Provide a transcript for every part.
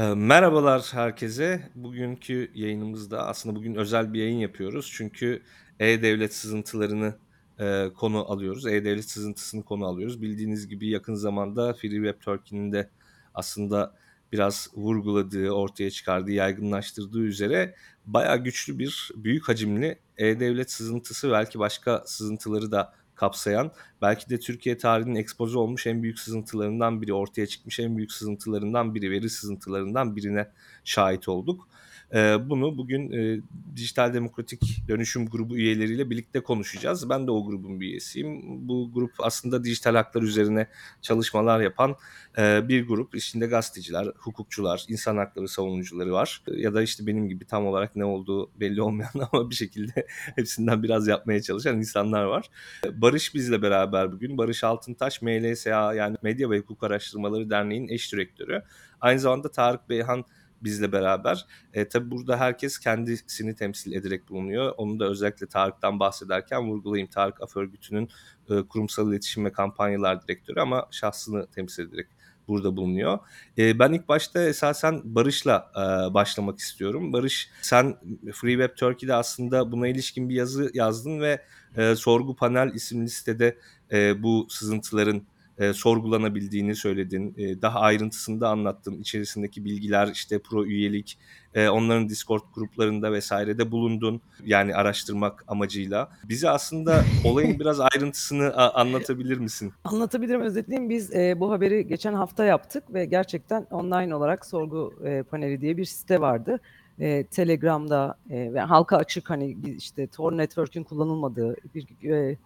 Eee, merhabalar herkese. Bugünkü yayınımızda aslında bugün özel bir yayın yapıyoruz. Çünkü e-devlet sızıntılarını, eee, konu alıyoruz. E-devlet sızıntısını konu alıyoruz. Bildiğiniz gibi yakın zamanda Free Web Turkey'nin de aslında biraz vurguladığı, ortaya çıkardığı, yaygınlaştırdığı üzere bayağı güçlü bir, büyük hacimli e-devlet sızıntısı belki başka sızıntıları da kapsayan, belki de Türkiye tarihinin ekspoze olmuş en büyük sızıntılarından biri, ortaya çıkmış en büyük sızıntılarından biri, veri sızıntılarından birine şahit olduk. Eee, bunu bugün, eee, Dijital Demokratik Dönüşüm Grubu üyeleriyle birlikte konuşacağız. Ben de o grubun bir üyesiyim. Bu grup aslında dijital haklar üzerine çalışmalar yapan, eee, bir grup. İçinde gazeteciler, hukukçular, insan hakları savunucuları var. Ya da işte benim gibi tam olarak ne olduğu belli olmayan ama bir şekilde hepsinden biraz yapmaya çalışan insanlar var. Barış bizle beraber bugün. Barış Altıntaş, MLSA yani Medya ve Hukuk Araştırmaları Derneği'nin eş direktörü. Aynı zamanda Tarık Beyhan bizle beraber. E, tabii burada herkes kendisini temsil ederek bulunuyor. Onu da özellikle Tarık'tan bahsederken vurgulayayım. Tarık Af Örgütü'nün e, kurumsal iletişim ve kampanyalar direktörü ama şahsını temsil ederek burada bulunuyor. E, ben ilk başta esasen Barış'la e, başlamak istiyorum. Barış sen Free Web Turkey'de aslında buna ilişkin bir yazı yazdın ve e, Sorgu Panel isimli sitede e, bu sızıntıların e, sorgulanabildiğini söyledin. E, daha ayrıntısında anlattın. İçerisindeki bilgiler işte pro üyelik, e, onların Discord gruplarında vesairede bulundun. Yani araştırmak amacıyla. Bize aslında olayın biraz ayrıntısını anlatabilir misin? Anlatabilirim, özetleyeyim. Biz e, bu haberi geçen hafta yaptık ve gerçekten online olarak sorgu e, paneli diye bir site vardı. E, Telegram'da e, ve halka açık hani işte Tor Network'ün kullanılmadığı bir e,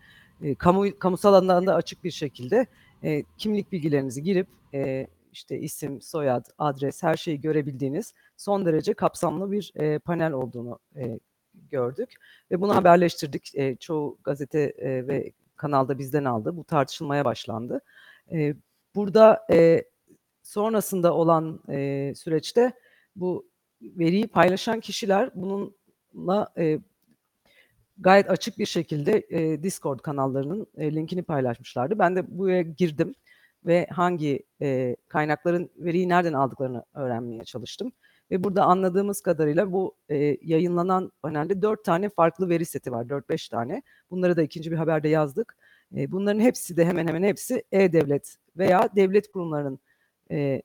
e, kamu kamusal alanında açık bir şekilde e, kimlik bilgilerinizi girip e, işte isim, soyad, adres her şeyi görebildiğiniz son derece kapsamlı bir e, panel olduğunu e, gördük ve bunu haberleştirdik. E, çoğu gazete e, ve kanalda bizden aldı. Bu tartışılmaya başlandı. E, burada e, sonrasında olan e, süreçte bu veriyi paylaşan kişiler bununla e, gayet açık bir şekilde e, Discord kanallarının e, linkini paylaşmışlardı. Ben de buraya girdim ve hangi e, kaynakların veriyi nereden aldıklarını öğrenmeye çalıştım. Ve burada anladığımız kadarıyla bu e, yayınlanan panelde dört tane farklı veri seti var, dört beş tane. Bunları da ikinci bir haberde yazdık. E, bunların hepsi de hemen hemen hepsi e-devlet veya devlet kurumlarının e,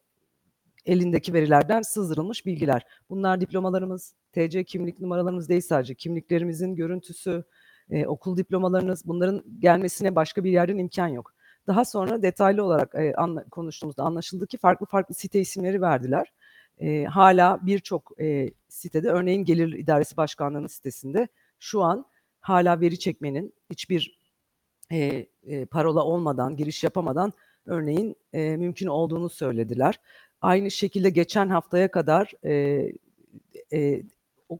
elindeki verilerden sızdırılmış bilgiler. Bunlar diplomalarımız, TC kimlik numaralarımız değil sadece kimliklerimizin görüntüsü, e, okul diplomalarınız bunların gelmesine başka bir yerden imkan yok. Daha sonra detaylı olarak e, anla, konuştuğumuzda anlaşıldı ki farklı farklı site isimleri verdiler. E, hala birçok e, sitede örneğin Gelir İdaresi Başkanlığı'nın sitesinde şu an hala veri çekmenin hiçbir e, e, parola olmadan, giriş yapamadan örneğin e, mümkün olduğunu söylediler. Aynı şekilde geçen haftaya kadar e, e,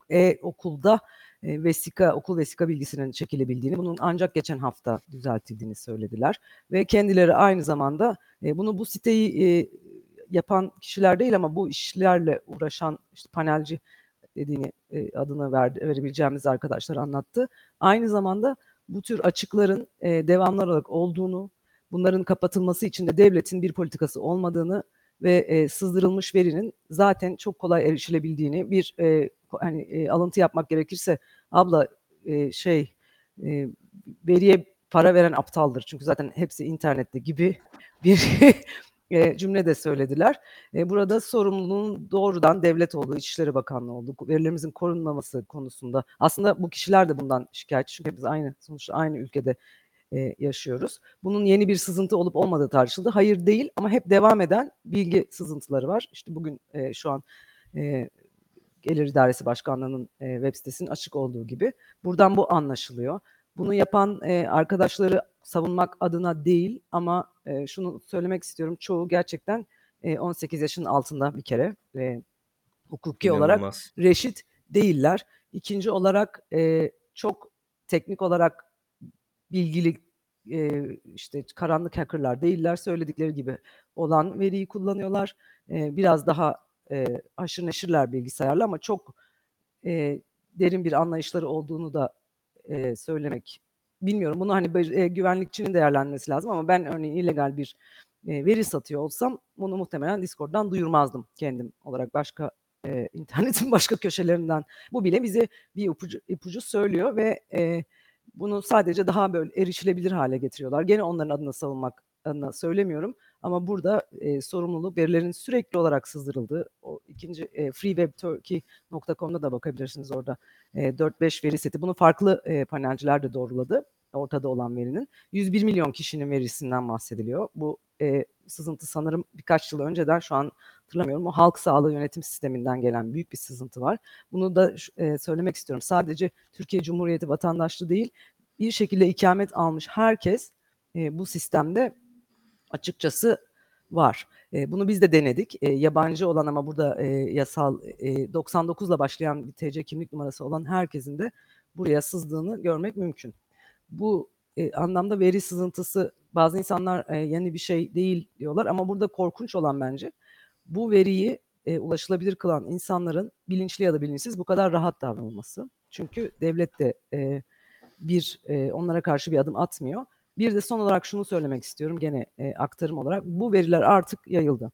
e okulda e, vesika, okul vesika bilgisinin çekilebildiğini, bunun ancak geçen hafta düzeltildiğini söylediler. Ve kendileri aynı zamanda e, bunu bu siteyi e, yapan kişiler değil ama bu işlerle uğraşan işte panelci dediğini e, adını verdi, verebileceğimiz arkadaşlar anlattı. Aynı zamanda bu tür açıkların e, devamlı olarak olduğunu, bunların kapatılması için de devletin bir politikası olmadığını ve e, sızdırılmış verinin zaten çok kolay erişilebildiğini bir e, hani e, alıntı yapmak gerekirse abla e, şey e, veriye para veren aptaldır çünkü zaten hepsi internette gibi bir e, cümle de söylediler. E, burada sorumluluğun doğrudan devlet olduğu, İçişleri Bakanlığı olduğu, verilerimizin korunmaması konusunda aslında bu kişiler de bundan şikayetçi çünkü biz aynı sonuçta aynı ülkede e, yaşıyoruz. Bunun yeni bir sızıntı olup olmadığı tartışıldı. Hayır değil ama hep devam eden bilgi sızıntıları var. İşte bugün e, şu an e, Gelir İdaresi Başkanlığı'nın e, web sitesinin açık olduğu gibi. Buradan bu anlaşılıyor. Bunu yapan e, arkadaşları savunmak adına değil ama e, şunu söylemek istiyorum. Çoğu gerçekten e, 18 yaşın altında bir kere e, hukuki İnanılmaz. olarak reşit değiller. İkinci olarak e, çok teknik olarak bilgili e, işte karanlık hackerlar değiller söyledikleri gibi olan veriyi kullanıyorlar. E, biraz daha e, aşırı neşirler bilgisayarla ama çok e, derin bir anlayışları olduğunu da e, söylemek bilmiyorum. Bunu hani e, güvenlikçinin değerlenmesi lazım ama ben örneğin illegal bir eee, veri satıyor olsam bunu muhtemelen Discord'dan duyurmazdım kendim olarak başka, eee, internetin başka köşelerinden. Bu bile bize bir ipucu ipucu söylüyor ve, eee, bunu sadece daha böyle erişilebilir hâle getiriyorlar. Gene onların adına savunmak adına söylemiyorum ama burada, eee, sorumluluk verilerin sürekli olarak sızdırıldığı o 2'nci eee, freewebturkey.com'da da bakabilirsiniz orada, eee, 4-5 veri seti. Bunu farklı, eee, panelciler de doğruladı ortada olan verinin. 101.000.000 kişinin verisinden bahsediliyor. Bu, eee, sızıntı sanırım birkaç yıl önceden, şu an hatırlamıyorum, o halk sağlığı yönetim sisteminden gelen büyük bir sızıntı var. Bunu da eee, söylemek istiyorum. Sadece Türkiye Cumhuriyeti vatandaşlığı değil, bir şekilde ikamet almış herkes, eee, bu sistemde açıkçası var. Eee, bunu biz de denedik. Eee, yabancı olan ama burada, eee, yasal, eee, 99'la başlayan bir TC kimlik numarası olan herkesin de buraya sızdığını görmek mümkün. Bu, eee, anlamda veri sızıntısı bazı insanlar, eee, yeni bir şey değil diyorlar ama burada korkunç olan bence bu veriyi, eee, ulaşılabilir kılan insanların bilinçli ya da bilinçsiz bu kadar rahat davranılması. Çünkü devlet de, eee, bir, eee, onlara karşı bir adım atmıyor. Bir de son olarak şunu söylemek istiyorum gene, eee, aktarım olarak. Bu veriler artık yayıldı.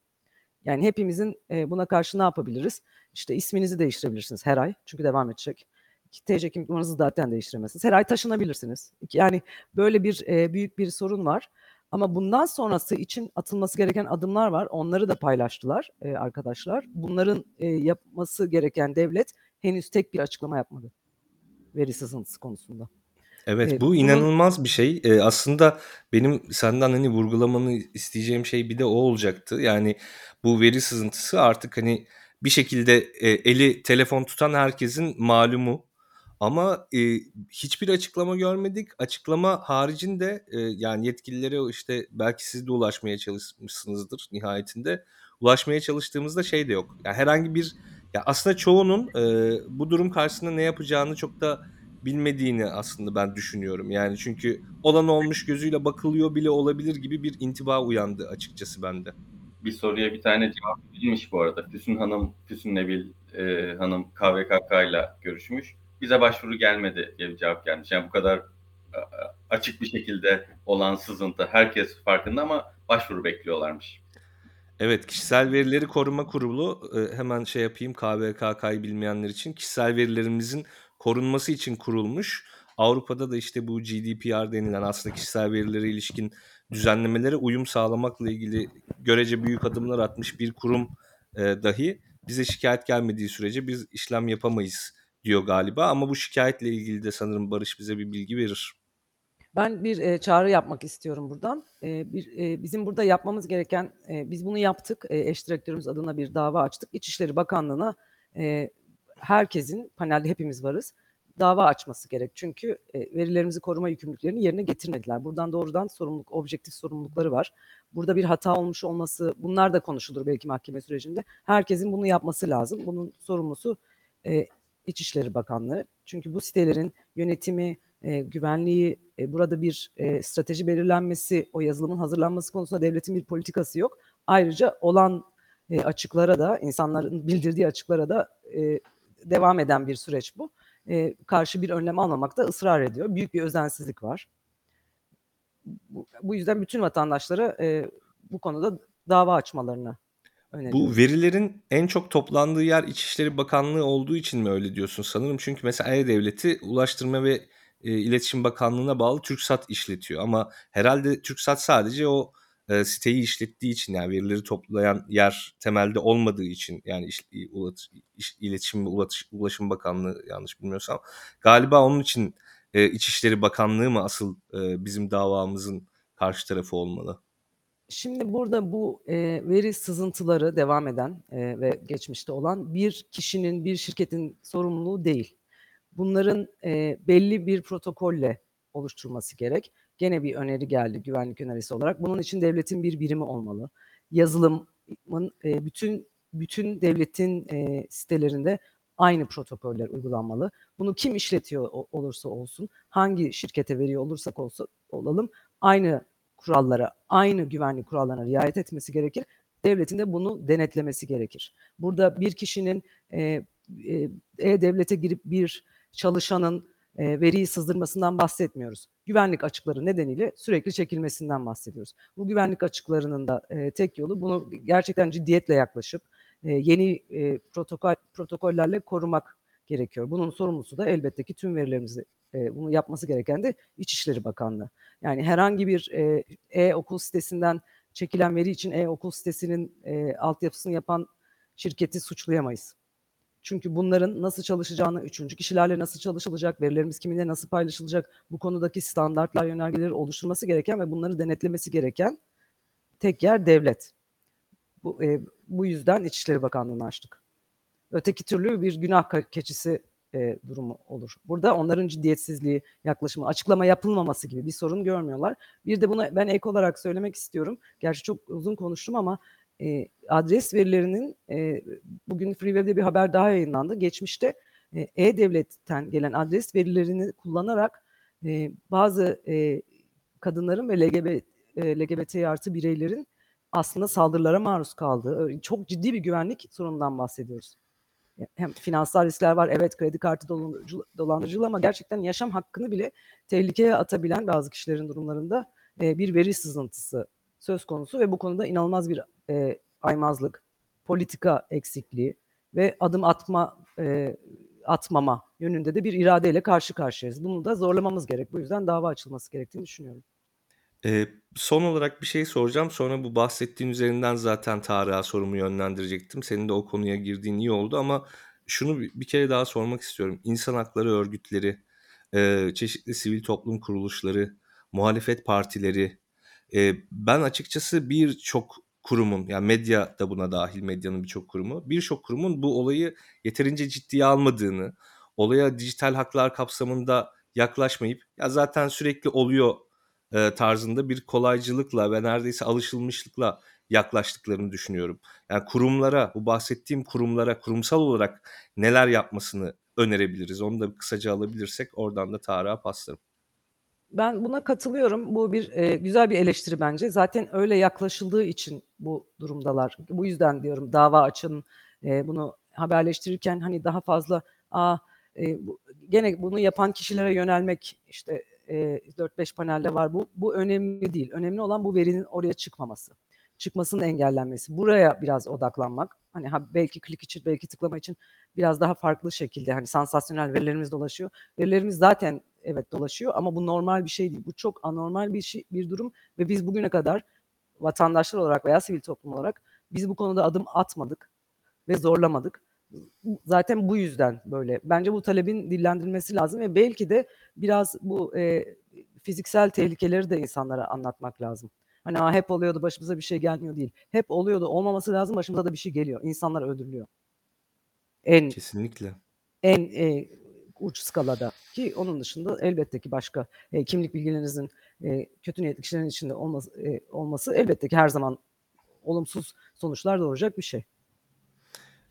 Yani hepimizin, eee, buna karşı ne yapabiliriz? İşte isminizi değiştirebilirsiniz her ay çünkü devam edecek. TC kimlik numaranızı zaten değiştiremezsiniz. Her ay taşınabilirsiniz. Yani böyle bir, eee, büyük bir sorun var ama bundan sonrası için atılması gereken adımlar var. Onları da paylaştılar, eee, arkadaşlar. Bunların, eee, yapması gereken devlet henüz tek bir açıklama yapmadı veri sızıntısı konusunda. Evet, Eee, bu bunun inanılmaz bir şey. Eee, aslında benim senden, hani, vurgulamanı isteyeceğim şey bir de o olacaktı. Yani bu veri sızıntısı artık, hani, bir şekilde, eee, eli telefon tutan herkesin malumu ama, eee, hiçbir açıklama görmedik. Açıklama haricinde, eee, yani yetkililere, işte, belki siz de ulaşmaya çalışmışsınızdır nihayetinde. Ulaşmaya çalıştığımızda şey de yok. Ya, herhangi bir ya, aslında çoğunun, eee, bu durum karşısında ne yapacağını çok da bilmediğini aslında ben düşünüyorum. Yani çünkü olan olmuş gözüyle bakılıyor bile olabilir gibi bir intiba uyandı açıkçası bende. Bir soruya bir tane cevap verilmiş bu arada. Füsun Hanım, Füsun Nevil, eee, Hanım KVKK'yla görüşmüş. Bize başvuru gelmedi diye bir cevap gelmiş. Yani bu kadar a a açık bir şekilde olan sızıntı herkes farkında ama başvuru bekliyorlarmış. Evet, Kişisel Verileri Koruma Kurulu, eee, hemen şey yapayım KVKK'yı bilmeyenler için, kişisel verilerimizin korunması için kurulmuş. Avrupa'da da işte bu GDPR denilen aslında kişisel verilere ilişkin düzenlemelere uyum sağlamakla ilgili görece büyük adımlar atmış bir kurum, dahi bize şikâyet gelmediği sürece biz işlem yapamayız diyor galiba ama bu şikâyetle ilgili de sanırım Barış bize bir bilgi verir. Ben bir, eee, çağrı yapmak istiyorum buradan. Eee, bir, eee, bizim burada yapmamız gereken, eee, biz bunu yaptık. Eee, eş direktörümüz adına bir dava açtık. İçişleri Bakanlığı'na, eee, herkesin, panelde hepimiz varız, dava açması gerek. Çünkü, eee, verilerimizi koruma yükümlülüklerini yerine getirmediler. Buradan doğrudan sorumluluk, objektif sorumlulukları var. Burada bir hata olmuş olması, bunlar da konuşulur belki mahkeme sürecinde. Herkesin bunu yapması lazım. Bunun sorumlusu, eee, İçişleri Bakanlığı. Çünkü bu sitelerin yönetimi, eee, güvenliği, eee, burada bir, eee, strateji belirlenmesi, o yazılımın hazırlanması konusunda devletin bir politikası yok. Ayrıca olan, eee, açıklara da, insanların bildirdiği açıklara da, eee, devam eden bir süreç bu. Eee, karşı bir önlem almamakta ısrar ediyor. Büyük bir özensizlik var. Bu bu yüzden bütün vatandaşlara, eee, bu konuda dava açmalarını öneriyorum. Bu verilerin en çok toplandığı yer İçişleri Bakanlığı olduğu için mi öyle diyorsun? Sanırım çünkü mesela E-Devlet'i Ulaştırma ve, eee, İletişim Bakanlığı'na bağlı TürkSat işletiyor ama herhâlde TürkSat sadece o, eee, siteyi işlettiği için, yani verileri toplayan yer temelde olmadığı için, yani iş ulatış iş İletişim ve Ulatış Ulaşım Bakanlığı yanlış bilmiyorsam galiba onun için, eee, İçişleri Bakanlığı mı asıl, eee, bizim davamızın karşı tarafı olmalı? Şimdi burada bu, eee, veri sızıntıları devam eden, eee, ve geçmişte olan bir kişinin, bir şirketin sorumluluğu değil. Bunların, eee, belli bir protokolle oluşturulması gerek. Gene bir öneri geldi güvenlik önerisi olarak. Bunun için devletin bir birimi olmalı. Yazılımın, eee, bütün bütün devletin, eee, sitelerinde aynı protokoller uygulanmalı. Bunu kim işletiyor olursa olsun, hangi şirkete veriyor olursak olsa olalım, aynı kurallara, aynı güvenlik kurallarına riayet etmesi gerekir. Devletin de bunu denetlemesi gerekir. Burada bir kişinin, eee, eee, E-Devlet'e girip bir çalışanın, e, veriyi sızdırmasından bahsetmiyoruz. Güvenlik açıkları nedeniyle sürekli çekilmesinden bahsediyoruz. Bu güvenlik açıklarının da e, tek yolu bunu gerçekten ciddiyetle yaklaşıp e, yeni e, protokol protokollerle korumak gerekiyor. Bunun sorumlusu da elbette ki tüm verilerimizi e, bunu yapması gereken de İçişleri Bakanlığı. Yani herhangi bir e-okul sitesinden çekilen veri için e-okul sitesinin e, altyapısını yapan şirketi suçlayamayız. Çünkü bunların nasıl çalışacağını, üçüncü kişilerle nasıl çalışılacak, verilerimiz kiminle nasıl paylaşılacak, bu konudaki standartlar, yönergeleri oluşturması gereken ve bunları denetlemesi gereken tek yer devlet. Bu, e, bu yüzden İçişleri Bakanlığı'nı açtık. Öteki türlü bir günah keçisi e, durumu olur. Burada onların ciddiyetsizliği, yaklaşımı, açıklama yapılmaması gibi bir sorun görmüyorlar. Bir de buna ben ek olarak söylemek istiyorum. Gerçi çok uzun konuştum ama e, adres verilerinin e, bugün Freewave'de bir haber daha yayınlandı. Geçmişte e, E-Devlet'ten gelen adres verilerini kullanarak e, bazı e, kadınların ve LGBT, e, LGBT artı bireylerin aslında saldırılara maruz kaldığı çok ciddi bir güvenlik sorunundan bahsediyoruz. Hem finansal riskler var, evet kredi kartı dolandırıcılığı ama gerçekten yaşam hakkını bile tehlikeye atabilen bazı kişilerin durumlarında e, bir veri sızıntısı söz konusu ve bu konuda inanılmaz bir e, aymazlık, politika eksikliği ve adım atma e, atmama yönünde de bir iradeyle karşı karşıyayız. Bunu da zorlamamız gerek. Bu yüzden dava açılması gerektiğini düşünüyorum. Eee, son olarak bir şey soracağım. Sonra bu bahsettiğin üzerinden zaten Tarık'a sorumu yönlendirecektim. Senin de o konuya girdiğin iyi oldu ama şunu bir, kere daha sormak istiyorum. İnsan hakları örgütleri, eee, çeşitli sivil toplum kuruluşları, muhalefet partileri, eee, ben açıkçası birçok kurumun, yani medya da buna dahil, medyanın birçok kurumu, birçok kurumun bu olayı yeterince ciddiye almadığını, olaya dijital haklar kapsamında yaklaşmayıp ya zaten sürekli oluyor e, tarzında bir kolaycılıkla ve neredeyse alışılmışlıkla yaklaştıklarını düşünüyorum. Yani kurumlara, bu bahsettiğim kurumlara kurumsal olarak neler yapmasını önerebiliriz? Onu da kısaca alabilirsek oradan da Tarık'a paslarım. Ben buna katılıyorum. Bu bir e, güzel bir eleştiri bence. Zaten öyle yaklaşıldığı için bu durumdalar. Bu yüzden diyorum dava açın. E, bunu haberleştirirken hani daha fazla a e, bu, gene bunu yapan kişilere yönelmek işte e, 4-5 panelde var. Bu, bu önemli değil. Önemli olan bu verinin oraya çıkmaması. Çıkmasının engellenmesi. Buraya biraz odaklanmak. Hani ha, belki klik için, belki tıklama için biraz daha farklı şekilde hani sansasyonel verilerimiz dolaşıyor. Verilerimiz zaten evet dolaşıyor ama bu normal bir şey değil. Bu çok anormal bir şey, bir durum ve biz bugüne kadar vatandaşlar olarak veya sivil toplum olarak biz bu konuda adım atmadık ve zorlamadık zaten bu yüzden böyle. Bence bu talebin dillendirilmesi lazım ve belki de biraz bu e, fiziksel tehlikeleri de insanlara anlatmak lazım. Hani ha, hep oluyordu başımıza bir şey gelmiyor değil. Hep oluyordu olmaması lazım başımıza da bir şey geliyor. İnsanlar öldürülüyor. En Kesinlikle. En e, uç skalada ki onun dışında elbette ki başka e, kimlik bilgilerinizin e, kötü niyetli kişilerin içinde olması, e, olması elbette ki her zaman olumsuz sonuçlar doğuracak bir şey.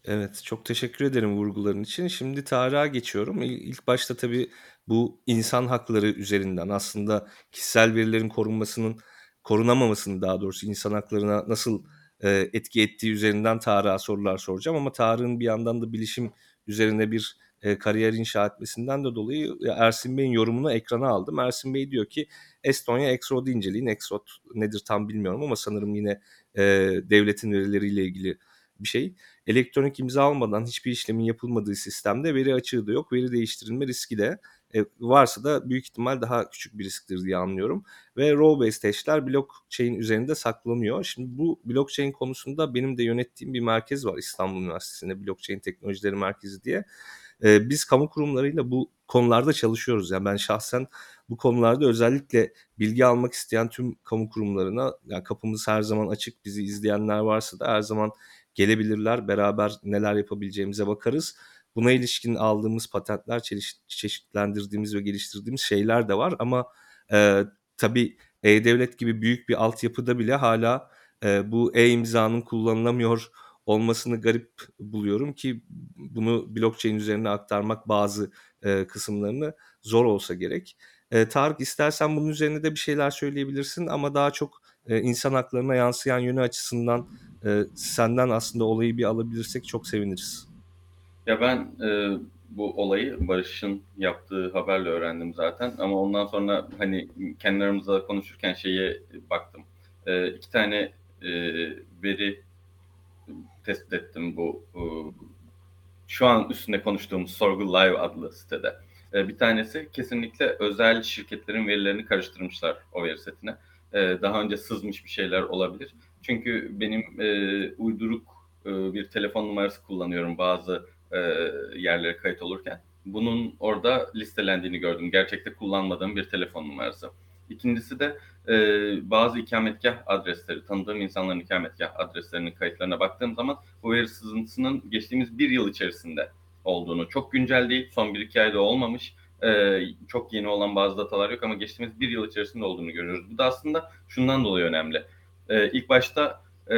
Evet, çok teşekkür ederim vurguların için. Şimdi Tarık'a geçiyorum. İlk başta tabii bu insan hakları üzerinden aslında kişisel verilerin korunmasının, korunamamasının daha doğrusu insan haklarına nasıl e, etki ettiği üzerinden Tarık'a sorular soracağım. Ama Tarık'ın bir yandan da bilişim üzerine bir e, kariyer inşa etmesinden de dolayı Ersin Bey'in yorumunu ekrana aldım. Ersin Bey diyor ki Estonya Exrod'u inceleyin. Exrod nedir tam bilmiyorum ama sanırım yine e, devletin verileriyle ilgili bir şey. Elektronik imza almadan hiçbir işlemin yapılmadığı sistemde veri açığı da yok. Veri değiştirilme riski de e, varsa da büyük ihtimal daha küçük bir risktir diye anlıyorum. Ve row-based hash'ler blockchain üzerinde saklanıyor. Şimdi bu blockchain konusunda benim de yönettiğim bir merkez var İstanbul Üniversitesi'nde Blockchain Teknolojileri Merkezi diye. E, biz kamu kurumlarıyla bu konularda çalışıyoruz. Yani ben şahsen bu konularda özellikle bilgi almak isteyen tüm kamu kurumlarına yani kapımız her zaman açık. Bizi izleyenler varsa da her zaman gelebilirler. Beraber neler yapabileceğimize bakarız. Buna ilişkin aldığımız patentler, çeşitlendirdiğimiz ve geliştirdiğimiz şeyler de var ama e, tabii e-devlet gibi büyük bir altyapıda bile hala e, bu e-imzanın kullanılamıyor olmasını garip buluyorum ki bunu blockchain üzerine aktarmak bazı e, kısımlarını zor olsa gerek. E, Tarık istersen bunun üzerine de bir şeyler söyleyebilirsin ama daha çok e, insan haklarına yansıyan yönü açısından e, senden aslında olayı bir alabilirsek çok seviniriz. Ya ben e, bu olayı Barış'ın yaptığı haberle öğrendim zaten. Ama ondan sonra hani kendi aramızda konuşurken şeye baktım. E, iki tane e, veri tespit ettim bu e, şu an üstünde konuştuğumuz Sorgu Live adlı sitede. E, bir tanesi kesinlikle özel şirketlerin verilerini karıştırmışlar o veri setine. E, daha önce sızmış bir şeyler olabilir. Çünkü benim e, uyduruk e, bir telefon numarası kullanıyorum bazı e, yerlere kayıt olurken. Bunun orada listelendiğini gördüm. Gerçekte kullanmadığım bir telefon numarası. İkincisi de e, bazı ikametgah adresleri, tanıdığım insanların ikametgah adreslerinin kayıtlarına baktığım zaman bu veri sızıntısının geçtiğimiz bir yıl içerisinde olduğunu, çok güncel değil, son bir iki ayda olmamış, e, çok yeni olan bazı datalar yok ama geçtiğimiz bir yıl içerisinde olduğunu görüyoruz. Bu da aslında şundan dolayı önemli. E, ilk başta e,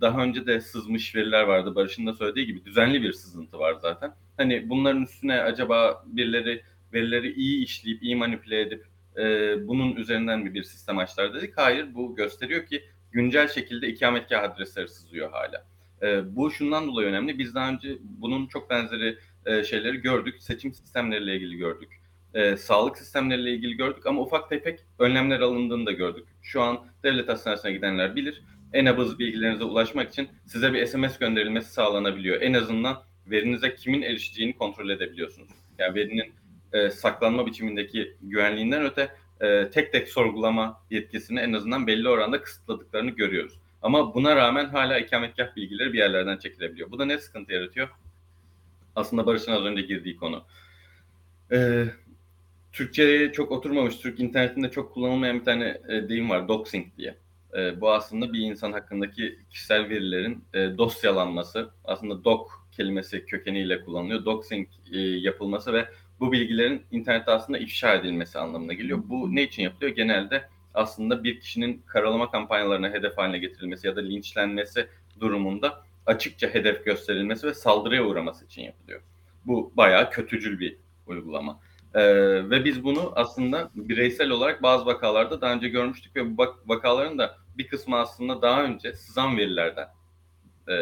daha önce de sızmış veriler vardı. Barış'ın da söylediği gibi düzenli bir sızıntı var zaten. Hani bunların üstüne acaba birileri verileri iyi işleyip, iyi manipüle edip e, bunun üzerinden mi bir sistem açtılar dedik. Hayır, bu gösteriyor ki güncel şekilde ikametgah adresleri sızıyor hala. E, bu şundan dolayı önemli. Biz daha önce bunun çok benzeri e, şeyleri gördük. Seçim sistemleriyle ilgili gördük. E, sağlık sistemleriyle ilgili gördük ama ufak tefek önlemler alındığını da gördük. Şu an devlet hastanesine gidenler bilir. En abız bilgilerinize ulaşmak için size bir SMS gönderilmesi sağlanabiliyor. En azından verinize kimin erişeceğini kontrol edebiliyorsunuz. Yani verinin e, saklanma biçimindeki güvenliğinden öte e, tek tek sorgulama yetkisini en azından belli oranda kısıtladıklarını görüyoruz. Ama buna rağmen hala ikametgah bilgileri bir yerlerden çekilebiliyor. Bu da ne sıkıntı yaratıyor? Aslında Barış'ın az önce girdiği konu. Ee, Türkçe'ye çok oturmamış, Türk internetinde çok kullanılmayan bir tane e, deyim var, doxing diye. E, bu aslında bir insan hakkındaki kişisel verilerin e, dosyalanması, aslında doc kelimesi kökeniyle kullanılıyor. Doxing e, yapılması ve bu bilgilerin internette aslında ifşa edilmesi anlamına geliyor. Bu ne için yapılıyor? Genelde aslında bir kişinin karalama kampanyalarına hedef haline getirilmesi ya da linçlenmesi durumunda açıkça hedef gösterilmesi ve saldırıya uğraması için yapılıyor. Bu bayağı kötücül bir uygulama. Ee, ve biz bunu aslında bireysel olarak bazı vakalarda daha önce görmüştük ve bu vakaların da bir kısmı aslında daha önce sızan verilerden e,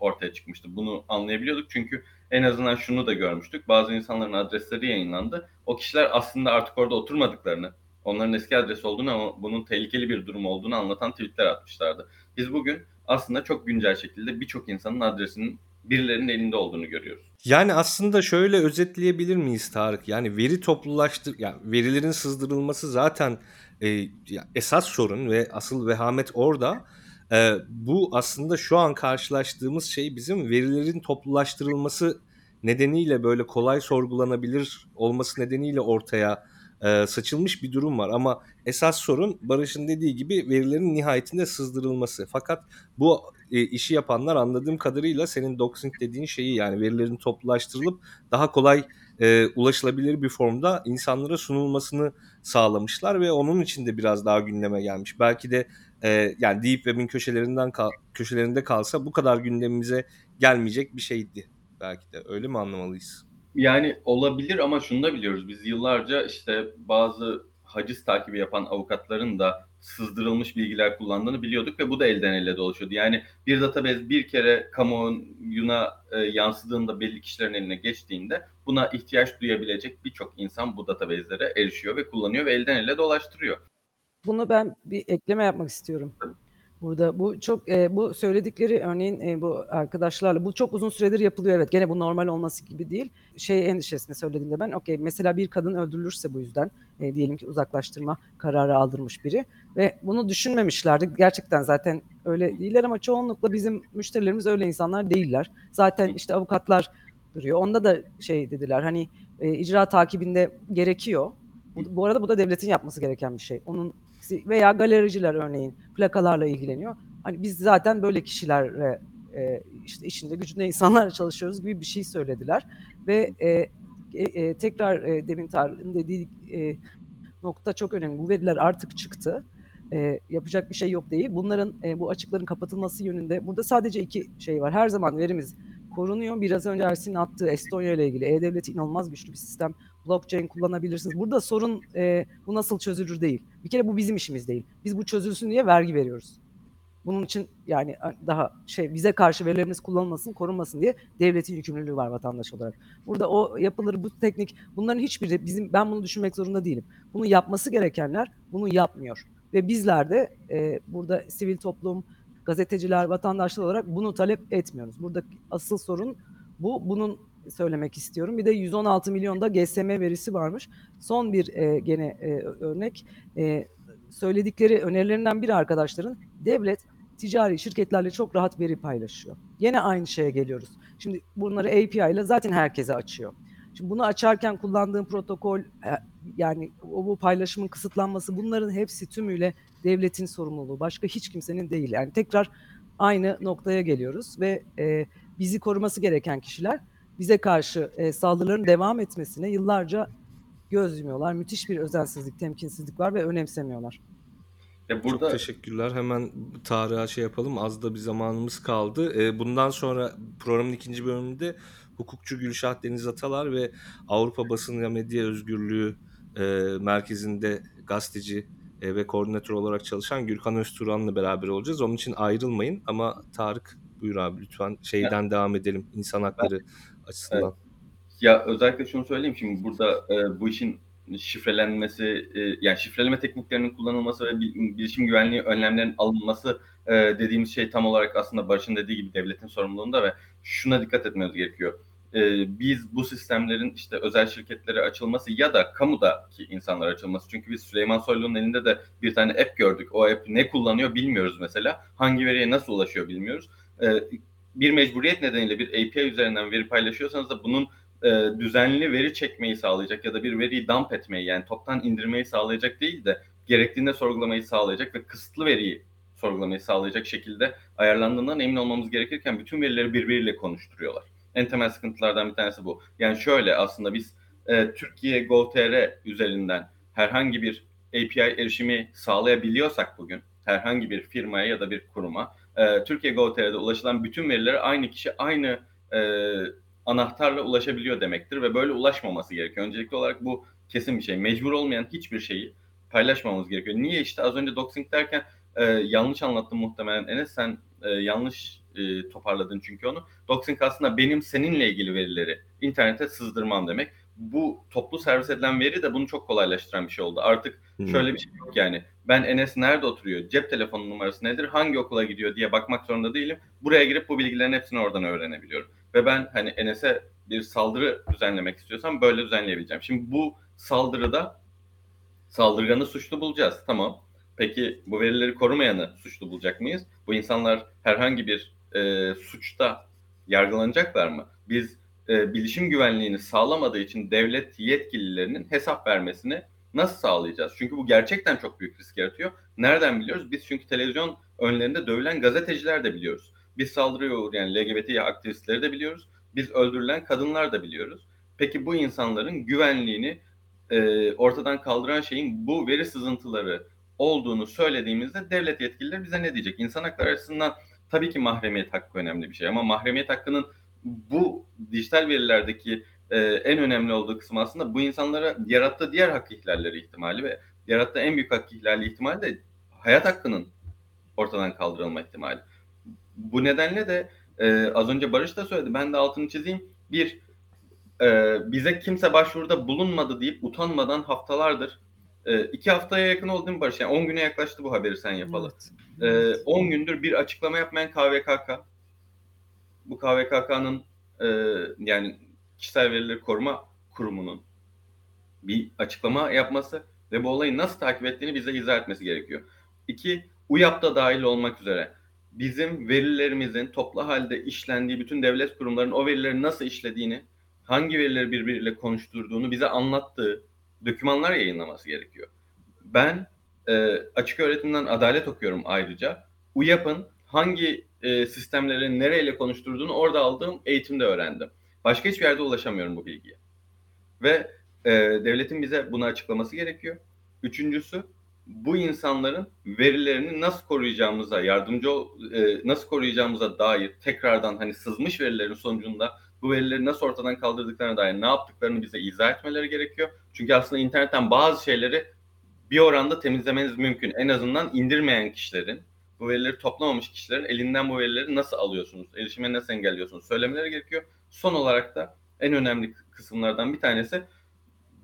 ortaya çıkmıştı. Bunu anlayabiliyorduk çünkü en azından şunu da görmüştük. Bazı insanların adresleri yayınlandı. O kişiler aslında artık orada oturmadıklarını, onların eski adresi olduğunu ama bunun tehlikeli bir durum olduğunu anlatan tweetler atmışlardı. Biz bugün aslında çok güncel şekilde birçok insanın adresinin birilerinin elinde olduğunu görüyoruz. Yani aslında şöyle özetleyebilir miyiz Tarık? Yani veri toplulaştır, yani verilerin sızdırılması zaten e, esas sorun ve asıl vehamet orada. E, bu aslında şu an karşılaştığımız şey bizim verilerin toplulaştırılması nedeniyle böyle kolay sorgulanabilir olması nedeniyle ortaya e, saçılmış bir durum var. Ama esas sorun Barış'ın dediği gibi verilerin nihayetinde sızdırılması. Fakat bu e, işi yapanlar anladığım kadarıyla senin doxing dediğin şeyi yani verilerin toplulaştırılıp daha kolay e, ulaşılabilir bir formda insanlara sunulmasını sağlamışlar ve onun için de biraz daha gündeme gelmiş. Belki de e, yani Deep Web'in köşelerinden kal, köşelerinde kalsa bu kadar gündemimize gelmeyecek bir şeydi belki de. Öyle mi anlamalıyız? Yani olabilir ama şunu da biliyoruz. Biz yıllarca işte bazı haciz takibi yapan avukatların da sızdırılmış bilgiler kullandığını biliyorduk ve bu da elden ele dolaşıyordu. Yani bir database bir kere kamuoyuna e, yansıdığında belli kişilerin eline geçtiğinde buna ihtiyaç duyabilecek birçok insan bu database'lere erişiyor ve kullanıyor ve elden ele dolaştırıyor. Bunu ben bir ekleme yapmak istiyorum. Burada bu çok e, bu söyledikleri örneğin e, bu arkadaşlarla bu çok uzun süredir yapılıyor evet gene bu normal olması gibi değil. Şey endişesini söylediğimde ben okey mesela bir kadın öldürülürse bu yüzden e, diyelim ki uzaklaştırma kararı aldırmış biri ve bunu düşünmemişlerdi. Gerçekten zaten öyle değiller ama çoğunlukla bizim müşterilerimiz öyle insanlar değiller. Zaten işte avukatlar duruyor. Onda da şey dediler hani e, icra takibinde gerekiyor. Bu, bu arada bu da devletin yapması gereken bir şey. Onun veya galericiler örneğin plakalarla ilgileniyor. Hani biz zaten böyle kişilerle e, işte işinde gücünde insanlarla çalışıyoruz gibi bir şey söylediler ve e, e, e, tekrar e, demin Tarık'ın dediği e, nokta çok önemli. Bu veriler artık çıktı. E, yapacak bir şey yok değil. Bunların e, bu açıkların kapatılması yönünde burada sadece iki şey var. Her zaman verimiz korunuyor. Biraz önce Ersin'in attığı Estonya ile ilgili E-Devleti inanılmaz güçlü bir sistem blockchain kullanabilirsiniz. Burada sorun e, bu nasıl çözülür değil. Bir kere bu bizim işimiz değil. Biz bu çözülsün diye vergi veriyoruz. Bunun için yani daha şey bize karşı verilerimiz kullanılmasın, korunmasın diye devletin yükümlülüğü var vatandaş olarak. Burada o yapılır bu teknik bunların hiçbiri bizim ben bunu düşünmek zorunda değilim. Bunu yapması gerekenler bunu yapmıyor. Ve bizler de e, burada sivil toplum, gazeteciler, vatandaşlar olarak bunu talep etmiyoruz. Burada asıl sorun bu. Bunun söylemek istiyorum. Bir de 116 milyonda GSM verisi varmış. Son bir e, gene e, örnek. E, söyledikleri önerilerinden biri arkadaşların devlet ticari şirketlerle çok rahat veri paylaşıyor. Yine aynı şeye geliyoruz. Şimdi bunları API ile zaten herkese açıyor. Şimdi bunu açarken kullandığım protokol yani o bu paylaşımın kısıtlanması bunların hepsi tümüyle devletin sorumluluğu. Başka hiç kimsenin değil. Yani tekrar aynı noktaya geliyoruz ve e, bizi koruması gereken kişiler bize karşı e, saldırıların devam etmesine yıllarca göz yumuyorlar. Müthiş bir özensizlik, temkinsizlik var ve önemsemiyorlar. E burada... Çok teşekkürler. Hemen Tarık'a şey yapalım. Az da bir zamanımız kaldı. E, bundan sonra programın ikinci bölümünde hukukçu Gülşah Deniz Atalar ve Avrupa Basın ve Medya Özgürlüğü e, Merkezi'nde gazeteci e, ve koordinatör olarak çalışan Gürkan Özturan'la beraber olacağız. Onun için ayrılmayın ama Tarık buyur abi lütfen şeyden evet. devam edelim insan hakları evet. Açısından. Ya özellikle şunu söyleyeyim şimdi burada e, bu işin şifrelenmesi, e, yani şifreleme tekniklerinin kullanılması ve bilişim güvenliği önlemlerinin alınması e, dediğimiz şey tam olarak aslında Barış'ın dediği gibi devletin sorumluluğunda ve şuna dikkat etmemiz gerekiyor. E, biz bu sistemlerin işte özel şirketlere açılması ya da kamudaki insanlara açılması. Çünkü biz Süleyman Soylu'nun elinde de bir tane app gördük. O app ne kullanıyor bilmiyoruz mesela. Hangi veriye nasıl ulaşıyor bilmiyoruz. E, bir mecburiyet nedeniyle bir API üzerinden veri paylaşıyorsanız da bunun e, düzenli veri çekmeyi sağlayacak ya da bir veriyi dump etmeyi yani toptan indirmeyi sağlayacak değil de gerektiğinde sorgulamayı sağlayacak ve kısıtlı veriyi sorgulamayı sağlayacak şekilde ayarlandığından emin olmamız gerekirken bütün verileri birbiriyle konuşturuyorlar. En temel sıkıntılardan bir tanesi bu. Yani şöyle aslında biz e, Türkiye Gov.tr üzerinden herhangi bir API erişimi sağlayabiliyorsak bugün herhangi bir firmaya ya da bir kuruma e, Türkiye Gov.tr'de ulaşılan bütün verilere aynı kişi aynı e, anahtarla ulaşabiliyor demektir ve böyle ulaşmaması gerekiyor. Öncelikli olarak bu kesin bir şey. Mecbur olmayan hiçbir şeyi paylaşmamamız gerekiyor. Niye işte az önce doxing derken e, yanlış anlattım muhtemelen Enes sen e, yanlış e, toparladın çünkü onu. Doxing aslında benim seninle ilgili verileri internete sızdırmam demek. Bu toplu servis edilen veri de bunu çok kolaylaştıran bir şey oldu. Artık hmm. şöyle bir şey yok yani. Ben Enes nerede oturuyor, cep telefonu numarası nedir, hangi okula gidiyor diye bakmak zorunda değilim. Buraya girip bu bilgilerin hepsini oradan öğrenebiliyorum. Ve ben hani Enes'e bir saldırı düzenlemek istiyorsam böyle düzenleyebileceğim. Şimdi bu saldırıda saldırganı suçlu bulacağız. Tamam. Peki bu verileri korumayanı suçlu bulacak mıyız? Bu insanlar herhangi bir e, suçta yargılanacaklar mı? Biz e, bilişim güvenliğini sağlamadığı için devlet yetkililerinin hesap vermesini nasıl sağlayacağız? Çünkü bu gerçekten çok büyük risk yaratıyor. Nereden biliyoruz? Biz çünkü televizyon önlerinde dövülen gazeteciler de biliyoruz. Biz saldırıya uğrayan LGBT aktivistleri de biliyoruz. Biz öldürülen kadınlar da biliyoruz. Peki bu insanların güvenliğini e, ortadan kaldıran şeyin bu veri sızıntıları olduğunu söylediğimizde devlet yetkilileri bize ne diyecek? İnsan hakları açısından tabii ki mahremiyet hakkı önemli bir şey ama mahremiyet hakkının bu dijital verilerdeki e, en önemli olduğu kısım aslında bu insanlara yarattığı diğer hak ihlalleri ihtimali ve yarattığı en büyük hak ihlali ihtimali de hayat hakkının ortadan kaldırılma ihtimali. Bu nedenle de e, az önce Barış da söyledi. Ben de altını çizeyim. Bir, e, bize kimse başvuruda bulunmadı deyip utanmadan haftalardır e, iki haftaya yakın oldu değil mi Barış? Yani 10 güne yaklaştı bu haberi sen yapalı. Evet. E, 10 gündür bir açıklama yapmayan KVKK. Bu KVKK'nın e, yani kişisel verileri koruma kurumunun bir açıklama yapması ve bu olayı nasıl takip ettiğini bize izah etmesi gerekiyor. İki, UYAP da dahil olmak üzere bizim verilerimizin toplu halde işlendiği bütün devlet kurumlarının o verileri nasıl işlediğini, hangi verileri birbiriyle konuşturduğunu bize anlattığı dokümanlar yayınlaması gerekiyor. Ben e, açık öğretimden adalet okuyorum ayrıca. UYAP'ın hangi e, sistemleri nereyle konuşturduğunu orada aldığım eğitimde öğrendim. Başka hiçbir yerde ulaşamıyorum bu bilgiye. Ve e, devletin bize bunu açıklaması gerekiyor. Üçüncüsü bu insanların verilerini nasıl koruyacağımıza yardımcı e, nasıl koruyacağımıza dair tekrardan hani sızmış verilerin sonucunda bu verileri nasıl ortadan kaldırdıklarına dair ne yaptıklarını bize izah etmeleri gerekiyor. Çünkü aslında internetten bazı şeyleri bir oranda temizlemeniz mümkün. En azından indirmeyen kişilerin bu verileri toplamamış kişilerin elinden bu verileri nasıl alıyorsunuz? Erişime nasıl engelliyorsunuz? Söylemeleri gerekiyor. Son olarak da en önemli kısımlardan bir tanesi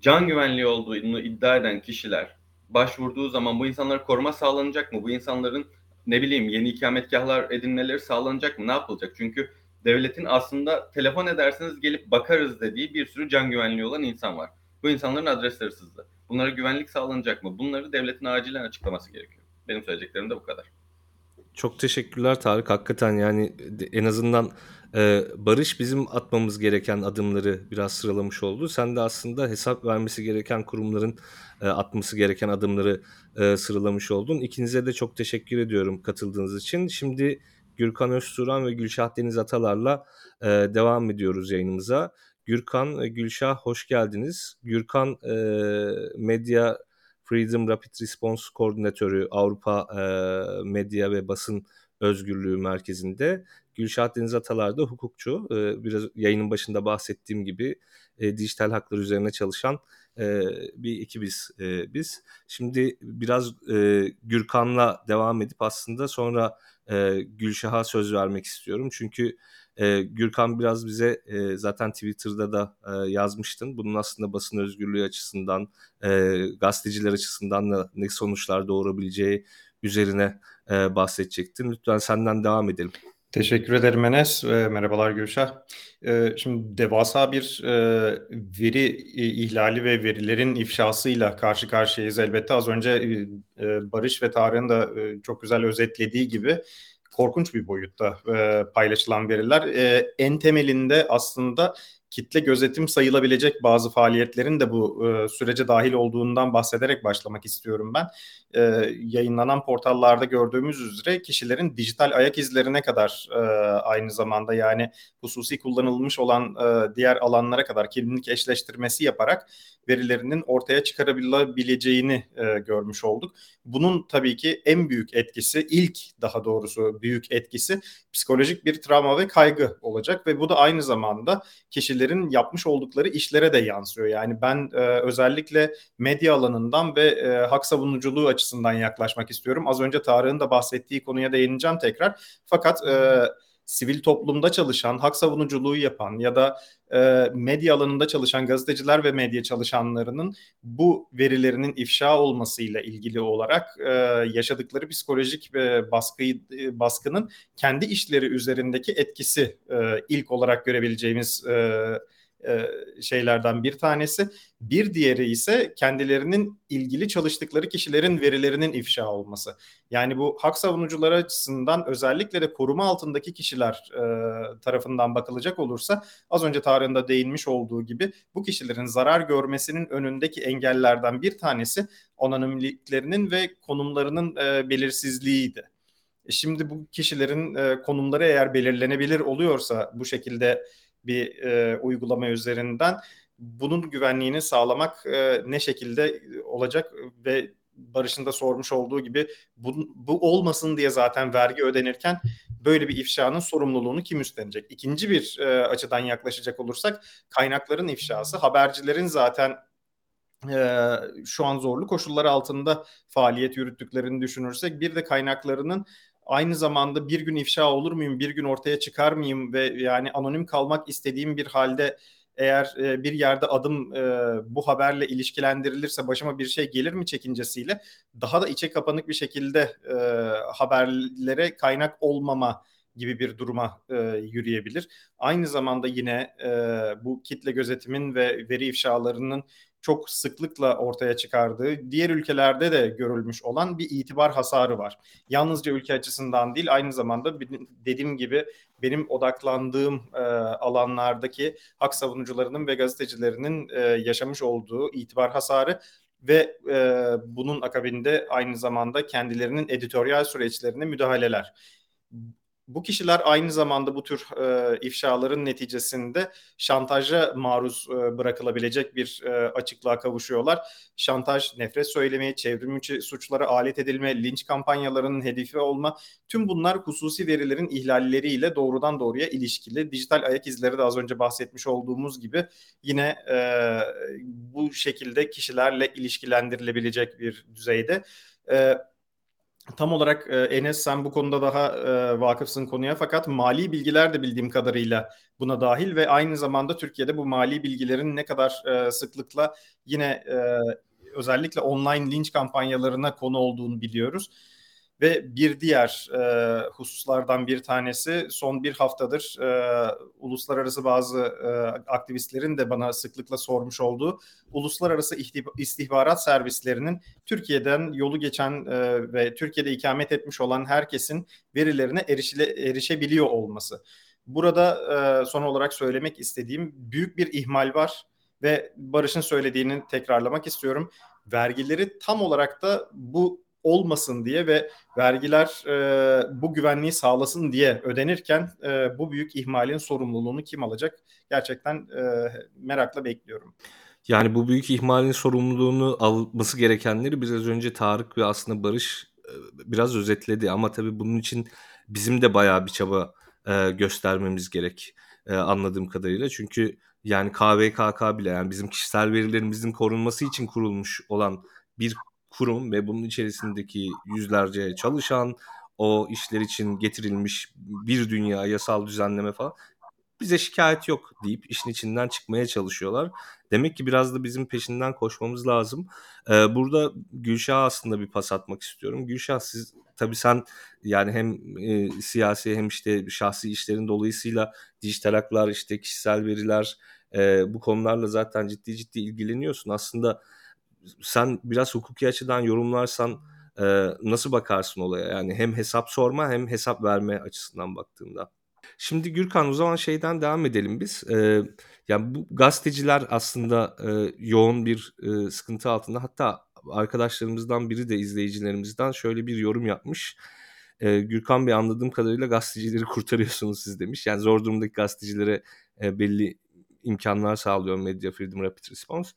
can güvenliği olduğunu iddia eden kişiler başvurduğu zaman bu insanlara koruma sağlanacak mı? Bu insanların ne bileyim yeni ikametgahlar edinmeleri sağlanacak mı? Ne yapılacak? Çünkü devletin aslında telefon ederseniz gelip bakarız dediği bir sürü can güvenliği olan insan var. Bu insanların adresleri sızdı. Bunlara güvenlik sağlanacak mı? Bunları devletin acilen açıklaması gerekiyor. Benim söyleyeceklerim de bu kadar. Çok teşekkürler Tarık. Hakikaten yani en azından e, Barış bizim atmamız gereken adımları biraz sıralamış oldu. Sen de aslında hesap vermesi gereken kurumların e, atması gereken adımları e, sıralamış oldun. İkinize de çok teşekkür ediyorum katıldığınız için. Şimdi Gürkan Özturan ve Gülşah Deniz Atalar'la e, devam ediyoruz yayınımıza. Gürkan, e, Gülşah hoş geldiniz. Gürkan e, Medya Freedom Rapid Response Koordinatörü Avrupa e, Medya ve Basın Özgürlüğü Merkezi'nde. Gülşah Deniz Atalar da hukukçu. E, biraz yayının başında bahsettiğim gibi e, dijital haklar üzerine çalışan e, bir ekibiz e, biz. Şimdi biraz e, Gürkan'la devam edip aslında sonra e, Gülşah'a söz vermek istiyorum. Çünkü e, Gürkan biraz bize e, zaten Twitter'da da e, yazmıştın. Bunun aslında basın özgürlüğü açısından, e, gazeteciler açısından da ne sonuçlar doğurabileceği üzerine e, bahsedecektin. Lütfen senden devam edelim. Teşekkür ederim Enes. E, merhabalar Gülşah. E, şimdi devasa bir e, veri ihlali ve verilerin ifşasıyla karşı karşıyayız elbette. Az önce e, Barış ve Tarık'ın da e, çok güzel özetlediği gibi korkunç bir boyutta e, paylaşılan veriler. E, en temelinde aslında kitle gözetim sayılabilecek bazı faaliyetlerin de bu e, sürece dahil olduğundan bahsederek başlamak istiyorum ben. E, yayınlanan portallarda gördüğümüz üzere kişilerin dijital ayak izlerine kadar e, aynı zamanda yani hususi kullanılmış olan e, diğer alanlara kadar kimlik eşleştirmesi yaparak verilerinin ortaya çıkarabileceğini e, görmüş olduk. Bunun tabii ki en büyük etkisi, ilk daha doğrusu büyük etkisi psikolojik bir travma ve kaygı olacak ve bu da aynı zamanda kişilerin yapmış oldukları işlere de yansıyor. Yani ben e, özellikle medya alanından ve e, hak savunuculuğu açısından yaklaşmak istiyorum. Az önce Tarık'ın da bahsettiği konuya değineceğim tekrar. Fakat e, sivil toplumda çalışan, hak savunuculuğu yapan ya da e, medya alanında çalışan gazeteciler ve medya çalışanlarının bu verilerinin ifşa olmasıyla ilgili olarak e, yaşadıkları psikolojik e, baskıyı e, baskının kendi işleri üzerindeki etkisi e, ilk olarak görebileceğimiz e, e, şeylerden bir tanesi. Bir diğeri ise kendilerinin ilgili çalıştıkları kişilerin verilerinin ifşa olması. Yani bu hak savunucuları açısından özellikle de koruma altındaki kişiler e, tarafından bakılacak olursa az önce Tarık'ın değinmiş olduğu gibi bu kişilerin zarar görmesinin önündeki engellerden bir tanesi anonimliklerinin ve konumlarının e, belirsizliğiydi. E, şimdi bu kişilerin konumları eğer belirlenebilir oluyorsa bu şekilde bir e, uygulama üzerinden bunun güvenliğini sağlamak e, ne şekilde olacak ve Barış'ın da sormuş olduğu gibi bu, bu olmasın diye zaten vergi ödenirken böyle bir ifşanın sorumluluğunu kim üstlenecek? İkinci bir e, açıdan yaklaşacak olursak kaynakların ifşası habercilerin zaten e, şu an zorlu koşullar altında faaliyet yürüttüklerini düşünürsek bir de kaynaklarının aynı zamanda bir gün ifşa olur muyum, bir gün ortaya çıkar mıyım ve yani anonim kalmak istediğim bir halde eğer e, bir yerde adım e, bu haberle ilişkilendirilirse başıma bir şey gelir mi çekincesiyle daha da içe kapanık bir şekilde e, haberlere kaynak olmama gibi bir duruma e, yürüyebilir. Aynı zamanda yine e, bu kitle gözetimin ve veri ifşalarının çok sıklıkla ortaya çıkardığı, diğer ülkelerde de görülmüş olan bir itibar hasarı var. Yalnızca ülke açısından değil, aynı zamanda dediğim gibi benim odaklandığım e, alanlardaki hak savunucularının ve gazetecilerinin e, yaşamış olduğu itibar hasarı ve e, bunun akabinde aynı zamanda kendilerinin editoryal süreçlerine müdahaleler bu kişiler aynı zamanda bu tür e, ifşaların neticesinde şantaja maruz e, bırakılabilecek bir e, açıklığa kavuşuyorlar. Şantaj, nefret söylemi, çevrimçi suçlara alet edilme, linç kampanyalarının hedefi olma tüm bunlar hususi verilerin ihlalleriyle doğrudan doğruya ilişkili. Dijital ayak izleri de az önce bahsetmiş olduğumuz gibi yine e, bu şekilde kişilerle ilişkilendirilebilecek bir düzeyde. E, tam olarak e, Enes sen bu konuda daha e, vakıfsın konuya fakat mali bilgiler de bildiğim kadarıyla buna dahil ve aynı zamanda Türkiye'de bu mali bilgilerin ne kadar e, sıklıkla yine e, özellikle online linç kampanyalarına konu olduğunu biliyoruz. Ve bir diğer e, hususlardan bir tanesi son bir haftadır e, uluslararası bazı e, aktivistlerin de bana sıklıkla sormuş olduğu uluslararası istihbarat servislerinin Türkiye'den yolu geçen e, ve Türkiye'de ikamet etmiş olan herkesin verilerine erişile, erişebiliyor olması. Burada e, son olarak söylemek istediğim büyük bir ihmal var ve Barış'ın söylediğini tekrarlamak istiyorum. Vergileri tam olarak da bu olmasın diye ve vergiler e, bu güvenliği sağlasın diye ödenirken e, bu büyük ihmalin sorumluluğunu kim alacak? Gerçekten e, merakla bekliyorum. Yani bu büyük ihmalin sorumluluğunu alması gerekenleri biraz önce Tarık ve aslında Barış e, biraz özetledi ama tabii bunun için bizim de bayağı bir çaba e, göstermemiz gerek e, anladığım kadarıyla. Çünkü yani KVKK bile yani bizim kişisel verilerimizin korunması için kurulmuş olan bir kurum ve bunun içerisindeki yüzlerce çalışan, o işler için getirilmiş bir dünya yasal düzenleme falan bize şikayet yok deyip işin içinden çıkmaya çalışıyorlar. Demek ki biraz da bizim peşinden koşmamız lazım. Ee, burada Gülşah aslında bir pas atmak istiyorum. Gülşah siz tabii sen yani hem e, siyasi hem işte şahsi işlerin dolayısıyla dijital haklar, işte kişisel veriler e, bu konularla zaten ciddi ciddi ilgileniyorsun. Aslında sen biraz hukuki açıdan yorumlarsan e, nasıl bakarsın olaya? Yani hem hesap sorma hem hesap verme açısından baktığında. Şimdi Gürkan o zaman şeyden devam edelim biz. Ee, yani bu gazeteciler aslında e, yoğun bir e, sıkıntı altında. Hatta arkadaşlarımızdan biri de izleyicilerimizden şöyle bir yorum yapmış. E, Gürkan Bey anladığım kadarıyla gazetecileri kurtarıyorsunuz siz demiş. Yani zor durumdaki gazetecilere e, belli imkanlar sağlıyor Media Freedom Rapid Response.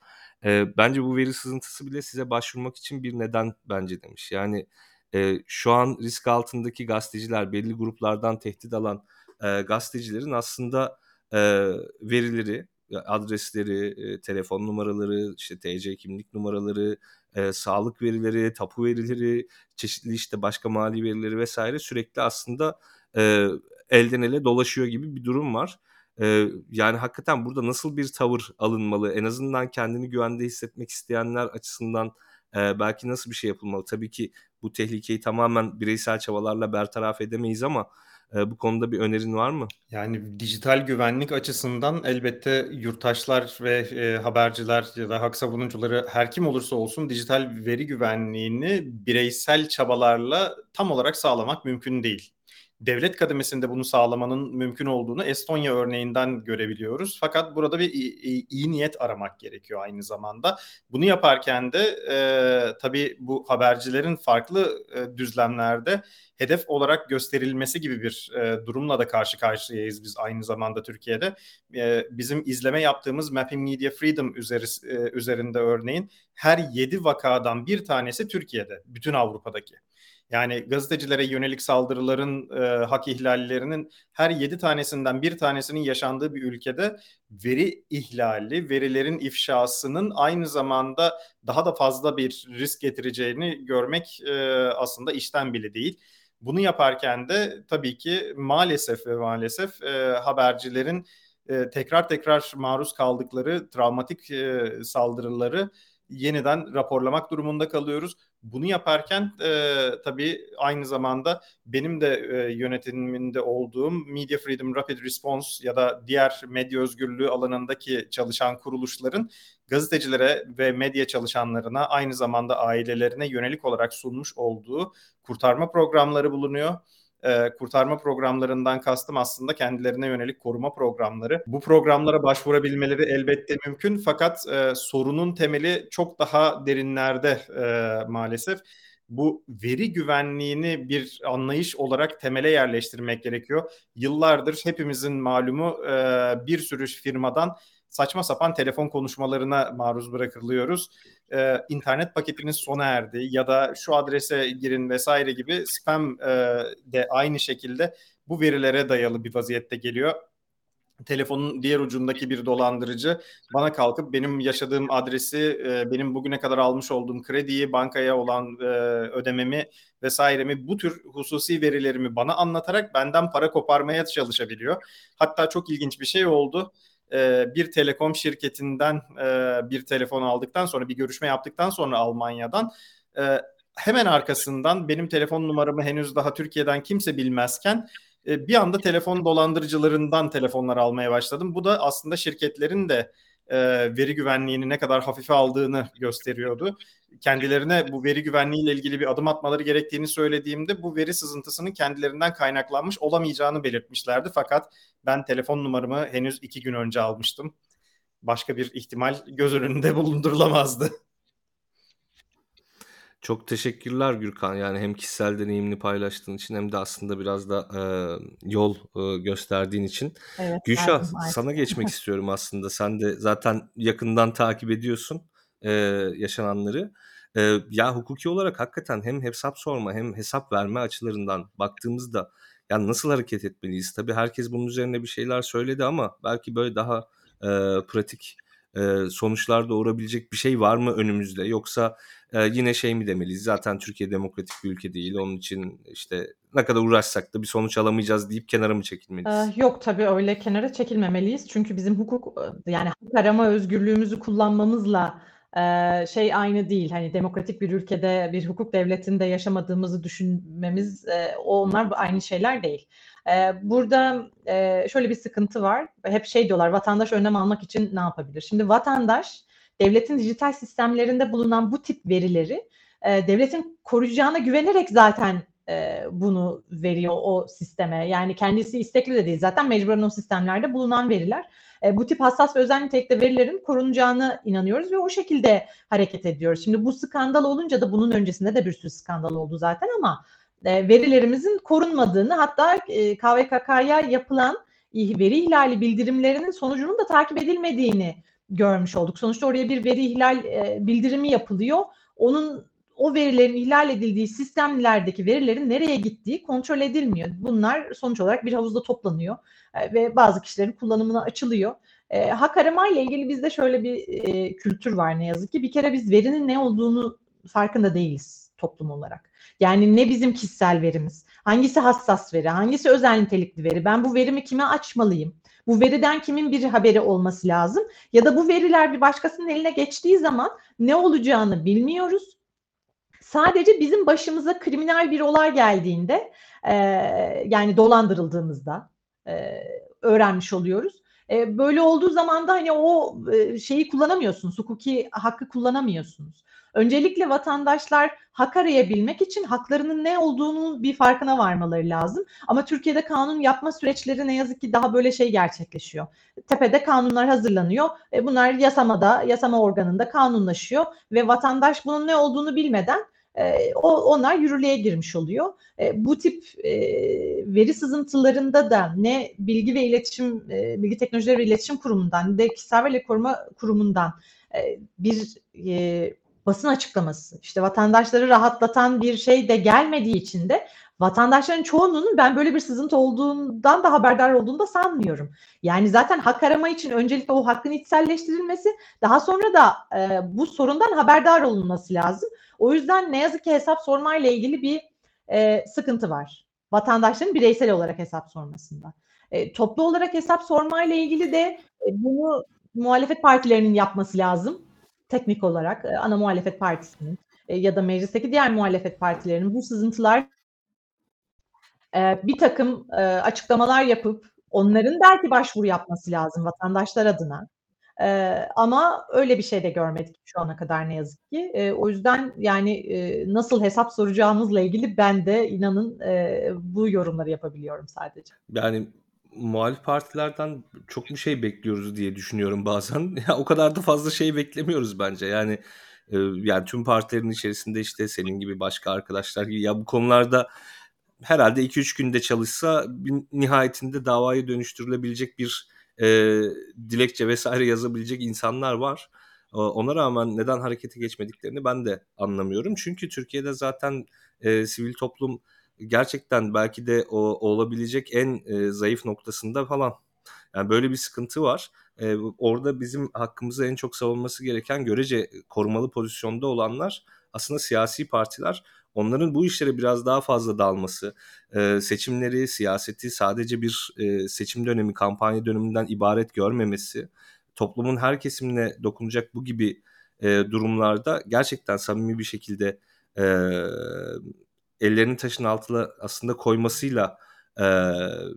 E, bence bu veri sızıntısı bile size başvurmak için bir neden bence demiş. Yani e, şu an risk altındaki gazeteciler belli gruplardan tehdit alan e, gazetecilerin aslında e, verileri, adresleri, e, telefon numaraları, işte TC kimlik numaraları, e, sağlık verileri, tapu verileri, çeşitli işte başka mali verileri vesaire sürekli aslında e, elden ele dolaşıyor gibi bir durum var. E, yani hakikaten burada nasıl bir tavır alınmalı? En azından kendini güvende hissetmek isteyenler açısından e, belki nasıl bir şey yapılmalı? Tabii ki bu tehlikeyi tamamen bireysel çabalarla bertaraf edemeyiz ama bu konuda bir önerin var mı? Yani dijital güvenlik açısından elbette yurttaşlar ve e, haberciler ya da hak savunucuları her kim olursa olsun dijital veri güvenliğini bireysel çabalarla tam olarak sağlamak mümkün değil devlet kademesinde bunu sağlamanın mümkün olduğunu Estonya örneğinden görebiliyoruz. Fakat burada bir iyi, niyet aramak gerekiyor aynı zamanda. Bunu yaparken de e, tabii bu habercilerin farklı e, düzlemlerde hedef olarak gösterilmesi gibi bir e, durumla da karşı karşıyayız biz aynı zamanda Türkiye'de. E, bizim izleme yaptığımız Mapping Media Freedom üzeri, e, üzerinde örneğin her 7 vakadan bir tanesi Türkiye'de, bütün Avrupa'daki. Yani gazetecilere yönelik saldırıların, e, hak ihlallerinin her yedi tanesinden bir tanesinin yaşandığı bir ülkede veri ihlali, verilerin ifşasının aynı zamanda daha da fazla bir risk getireceğini görmek e, aslında işten bile değil. Bunu yaparken de tabii ki maalesef ve maalesef e, habercilerin e, tekrar tekrar maruz kaldıkları travmatik e, saldırıları yeniden raporlamak durumunda kalıyoruz. Bunu yaparken e, tabii aynı zamanda benim de e, yönetiminde olduğum Media Freedom Rapid Response ya da diğer medya özgürlüğü alanındaki çalışan kuruluşların gazetecilere ve medya çalışanlarına aynı zamanda ailelerine yönelik olarak sunmuş olduğu kurtarma programları bulunuyor e, kurtarma programlarından kastım aslında kendilerine yönelik koruma programları. Bu programlara başvurabilmeleri elbette mümkün fakat e, sorunun temeli çok daha derinlerde e, maalesef. Bu veri güvenliğini bir anlayış olarak temele yerleştirmek gerekiyor. Yıllardır hepimizin malumu e, bir sürü firmadan saçma sapan telefon konuşmalarına maruz bırakılıyoruz. Ee, internet paketiniz sona erdi ya da şu adrese girin vesaire gibi spam e, de aynı şekilde bu verilere dayalı bir vaziyette geliyor. telefonun diğer ucundaki bir dolandırıcı bana kalkıp benim yaşadığım adresi, e, benim bugüne kadar almış olduğum krediyi, bankaya olan e, ödememi vesairemi bu tür hususi verilerimi bana anlatarak benden para koparmaya çalışabiliyor. Hatta çok ilginç bir şey oldu. E, bir telekom şirketinden bir telefon aldıktan sonra bir görüşme yaptıktan sonra Almanya'dan hemen arkasından benim telefon numaramı henüz daha Türkiye'den kimse bilmezken e, bir anda telefon dolandırıcılarından telefonlar almaya başladım. Bu da aslında şirketlerin de e, veri güvenliğini ne kadar hafife aldığını gösteriyordu. Kendilerine bu veri güvenliği ile ilgili bir adım atmaları gerektiğini söylediğimde bu veri sızıntısının kendilerinden kaynaklanmış olamayacağını belirtmişlerdi. Fakat ben telefon numaramı henüz iki gün önce almıştım. Başka bir ihtimal göz önünde bulundurulamazdı. Çok teşekkürler Gürkan. Yani hem kişisel deneyimini paylaştığın için hem de aslında biraz da e, yol e, gösterdiğin için. Evet, Gülşah sana geçmek istiyorum aslında. Sen de zaten yakından takip ediyorsun e, yaşananları. E, ya hukuki olarak hakikaten hem hesap sorma hem hesap verme açılarından baktığımızda yani nasıl hareket etmeliyiz? Tabii herkes bunun üzerine bir şeyler söyledi ama belki böyle daha e, pratik sonuçlar doğurabilecek bir şey var mı önümüzde? Yoksa yine şey mi demeliyiz? Zaten Türkiye demokratik bir ülke değil. Onun için işte ne kadar uğraşsak da bir sonuç alamayacağız deyip kenara mı çekilmeliyiz? Yok tabii öyle kenara çekilmemeliyiz. Çünkü bizim hukuk yani hak arama özgürlüğümüzü kullanmamızla şey aynı değil. Hani demokratik bir ülkede bir hukuk devletinde yaşamadığımızı düşünmemiz onlar aynı şeyler değil. E, burada e, şöyle bir sıkıntı var. Hep şey diyorlar vatandaş önlem almak için ne yapabilir? Şimdi vatandaş devletin dijital sistemlerinde bulunan bu tip verileri e, devletin koruyacağına güvenerek zaten e, bunu veriyor o sisteme. Yani kendisi istekli de değil zaten mecburen o sistemlerde bulunan veriler. Bu tip hassas ve özel nitelikte verilerin korunacağını inanıyoruz ve o şekilde hareket ediyoruz. Şimdi bu skandal olunca da bunun öncesinde de bir sürü skandal oldu zaten ama e, verilerimizin korunmadığını hatta e, KVKK'ya yapılan veri ihlali bildirimlerinin sonucunun da takip edilmediğini görmüş olduk. Sonuçta oraya bir veri ihlal e, bildirimi yapılıyor. Onun o verilerin ihlal edildiği sistemlerdeki verilerin nereye gittiği kontrol edilmiyor. Bunlar sonuç olarak bir havuzda toplanıyor e, ve bazı kişilerin kullanımına açılıyor. E, hak arama ile ilgili bizde şöyle bir e, kültür var ne yazık ki. Bir kere biz verinin ne olduğunu farkında değiliz toplum olarak. Yani ne bizim kişisel verimiz, hangisi hassas veri, hangisi özel nitelikli veri, ben bu verimi kime açmalıyım, bu veriden kimin bir haberi olması lazım ya da bu veriler bir başkasının eline geçtiği zaman ne olacağını bilmiyoruz. Sadece bizim başımıza kriminal bir olay geldiğinde e, yani dolandırıldığımızda e, öğrenmiş oluyoruz. E, böyle olduğu zaman da hani o e, şeyi kullanamıyorsunuz, hukuki hakkı kullanamıyorsunuz. Öncelikle vatandaşlar hak arayabilmek için haklarının ne olduğunun bir farkına varmaları lazım. Ama Türkiye'de kanun yapma süreçleri ne yazık ki daha böyle şey gerçekleşiyor. Tepede kanunlar hazırlanıyor. E bunlar yasamada, yasama organında kanunlaşıyor ve vatandaş bunun ne olduğunu bilmeden e, onlar yürürlüğe girmiş oluyor. E, bu tip e, veri sızıntılarında da ne bilgi ve iletişim, bilgi teknolojileri ve iletişim kurumundan ne de kişisel veri koruma kurumundan bir basın açıklaması, işte vatandaşları rahatlatan bir şey de gelmediği için de vatandaşların çoğunluğunun ben böyle bir sızıntı olduğundan da haberdar olduğunu da sanmıyorum. Yani zaten hak arama için öncelikle o hakkın içselleştirilmesi, daha sonra da e, bu sorundan haberdar olunması lazım. O yüzden ne yazık ki hesap sorma ile ilgili bir e, sıkıntı var. Vatandaşların bireysel olarak hesap sormasında. E, toplu olarak hesap sorma ile ilgili de e, bunu muhalefet partilerinin yapması lazım teknik olarak e, ana muhalefet partisinin e, ya da meclisteki diğer muhalefet partilerinin bu sızıntılar e, bir takım açıklamalar yapıp onların belki başvuru yapması lazım vatandaşlar adına. ama öyle bir şey de görmedik şu ana kadar ne yazık ki. o yüzden yani nasıl hesap soracağımızla ilgili ben de inanın bu yorumları yapabiliyorum sadece. Yani muhalif partilerden çok bir şey bekliyoruz diye düşünüyorum bazen. Ya o kadar da fazla şey beklemiyoruz bence. Yani e, yani tüm partilerin içerisinde işte senin gibi başka arkadaşlar gibi ya bu konularda herhalde 2-3 günde çalışsa nihayetinde davaya dönüştürülebilecek bir e, dilekçe vesaire yazabilecek insanlar var. Ona rağmen neden harekete geçmediklerini ben de anlamıyorum. Çünkü Türkiye'de zaten e, sivil toplum gerçekten belki de o olabilecek en e, zayıf noktasında falan. Yani böyle bir sıkıntı var. Ee, orada bizim hakkımızı en çok savunması gereken görece korumalı pozisyonda olanlar aslında siyasi partiler. Onların bu işlere biraz daha fazla dalması, e, seçimleri, siyaseti sadece bir e, seçim dönemi, kampanya döneminden ibaret görmemesi, toplumun her kesimine dokunacak bu gibi e, durumlarda gerçekten samimi bir şekilde e, ellerini taşın altına aslında koymasıyla e,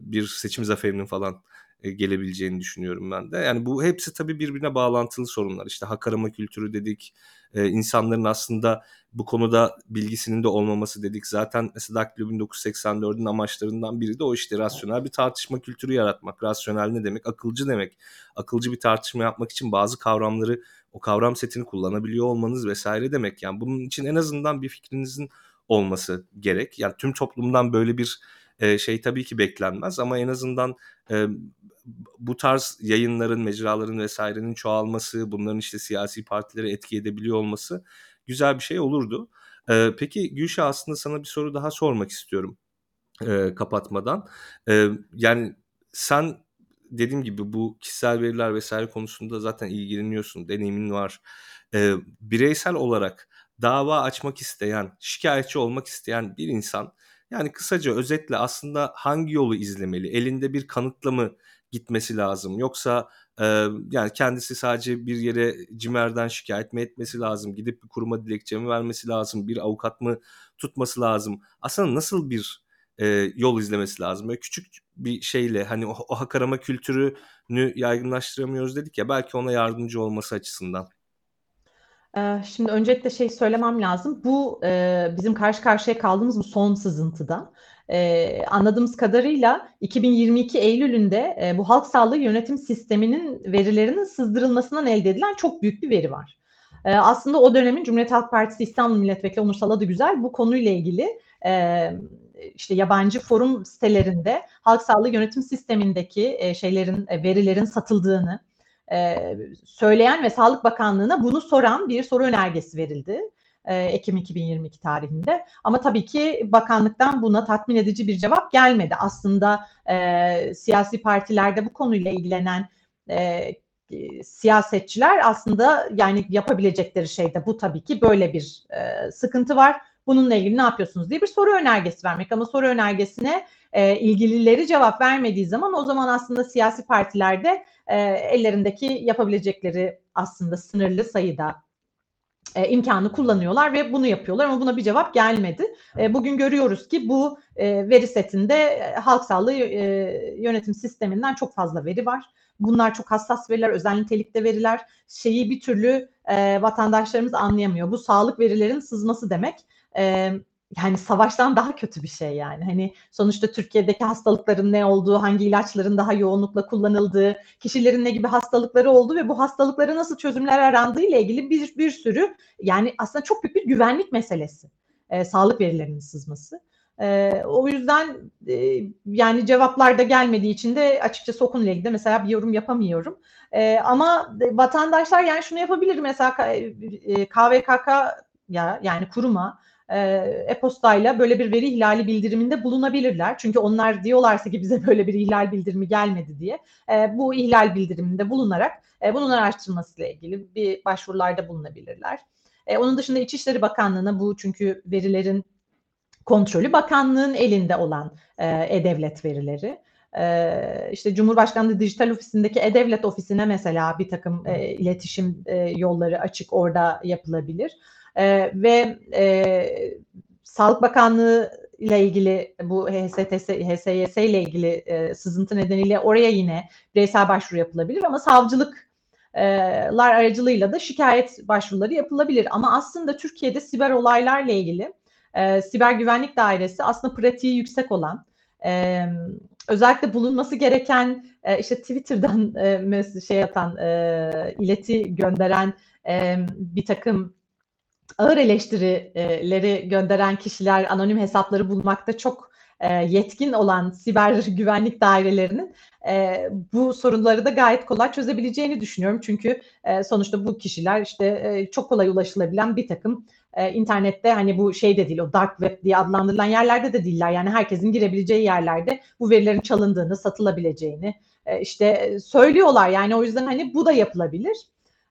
bir seçim zaferinin falan e, gelebileceğini düşünüyorum ben de. Yani bu hepsi tabii birbirine bağlantılı sorunlar. İşte hak arama kültürü dedik, e, insanların aslında bu konuda bilgisinin de olmaması dedik. Zaten mesela Daktilo 1984'ün amaçlarından biri de o işte rasyonel bir tartışma kültürü yaratmak. Rasyonel ne demek? Akılcı demek. Akılcı bir tartışma yapmak için bazı kavramları, o kavram setini kullanabiliyor olmanız vesaire demek. Yani bunun için en azından bir fikrinizin olması gerek. Yani tüm toplumdan böyle bir e, şey tabii ki beklenmez ama en azından e, bu tarz yayınların, mecraların vesairenin çoğalması, bunların işte siyasi partilere etki edebiliyor olması güzel bir şey olurdu. E, peki Gülşah aslında sana bir soru daha sormak istiyorum kapatmadan. Yani sen dediğim gibi bu kişisel veriler vesaire konusunda zaten ilgileniyorsun, deneyimin var. Bireysel olarak dava açmak isteyen, şikayetçi olmak isteyen bir insan yani kısaca özetle aslında hangi yolu izlemeli? Elinde bir kanıtla mı gitmesi lazım? Yoksa e, yani kendisi sadece bir yere cimerden şikayet mi etmesi lazım? Gidip bir kuruma dilekçe mi vermesi lazım? Bir avukat mı tutması lazım? Aslında nasıl bir e, yol izlemesi lazım? Böyle küçük bir şeyle hani o, o hak arama kültürünü yaygınlaştıramıyoruz dedik ya belki ona yardımcı olması açısından. Şimdi öncelikle şey söylemem lazım. Bu bizim karşı karşıya kaldığımız bu son sızıntıda anladığımız kadarıyla 2022 Eylül'ünde bu halk sağlığı yönetim sisteminin verilerinin sızdırılmasından elde edilen çok büyük bir veri var. Aslında o dönemin Cumhuriyet Halk Partisi İstanbul Milletvekili Onur Saladı Güzel bu konuyla ilgili işte yabancı forum sitelerinde halk sağlığı yönetim sistemindeki şeylerin verilerin satıldığını e, söyleyen ve Sağlık Bakanlığı'na bunu soran bir soru önergesi verildi. E, Ekim 2022 tarihinde. Ama tabii ki bakanlıktan buna tatmin edici bir cevap gelmedi. Aslında e, siyasi partilerde bu konuyla ilgilenen e, siyasetçiler aslında yani yapabilecekleri şey de bu tabii ki böyle bir e, sıkıntı var. Bununla ilgili ne yapıyorsunuz diye bir soru önergesi vermek ama soru önergesine e, ilgilileri cevap vermediği zaman o zaman aslında siyasi partilerde e, ellerindeki yapabilecekleri aslında sınırlı sayıda e, imkanı kullanıyorlar ve bunu yapıyorlar ama buna bir cevap gelmedi. E, bugün görüyoruz ki bu e, veri setinde e, halk sağlığı e, yönetim sisteminden çok fazla veri var. Bunlar çok hassas veriler, özel nitelikte veriler. Şeyi bir türlü e, vatandaşlarımız anlayamıyor. Bu sağlık verilerin sızması demek. E, yani savaştan daha kötü bir şey yani. Hani sonuçta Türkiye'deki hastalıkların ne olduğu, hangi ilaçların daha yoğunlukla kullanıldığı, kişilerin ne gibi hastalıkları olduğu ve bu hastalıklara nasıl çözümler arandığı ile ilgili bir bir sürü yani aslında çok büyük bir güvenlik meselesi. E, sağlık verilerinin sızması. E, o yüzden e, yani cevaplar da gelmediği için de açıkçası o konuyla ilgili mesela bir yorum yapamıyorum. E, ama vatandaşlar yani şunu yapabilir mesela KVKK ya yani kuruma e-postayla böyle bir veri ihlali bildiriminde bulunabilirler. Çünkü onlar diyorlarsa ki bize böyle bir ihlal bildirimi gelmedi diye. E, bu ihlal bildiriminde bulunarak e, bunun araştırmasıyla ilgili bir başvurularda bulunabilirler. E, onun dışında İçişleri Bakanlığı'na bu çünkü verilerin kontrolü bakanlığın elinde olan e, e-devlet verileri. Ee, işte Cumhurbaşkanlığı Dijital Ofisi'ndeki E-Devlet Ofisi'ne mesela bir takım e, iletişim e, yolları açık orada yapılabilir. E, ve e, Sağlık Bakanlığı ile ilgili bu HSTS, HSYS ile ilgili e, sızıntı nedeniyle oraya yine bireysel başvuru yapılabilir ama savcılıklar aracılığıyla da şikayet başvuruları yapılabilir. Ama aslında Türkiye'de siber olaylarla ilgili e, siber güvenlik dairesi aslında pratiği yüksek olan e, özellikle bulunması gereken e, işte Twitter'dan e, şey atan e, ileti gönderen e, bir takım ağır eleştirileri gönderen kişiler anonim hesapları bulmakta çok e, yetkin olan siber güvenlik dairelerinin e, bu sorunları da gayet kolay çözebileceğini düşünüyorum. Çünkü e, sonuçta bu kişiler işte çok kolay ulaşılabilen bir takım internette hani bu şey de değil o dark web diye adlandırılan yerlerde de değiller. Yani herkesin girebileceği yerlerde bu verilerin çalındığını, satılabileceğini, e, işte söylüyorlar yani o yüzden hani bu da yapılabilir.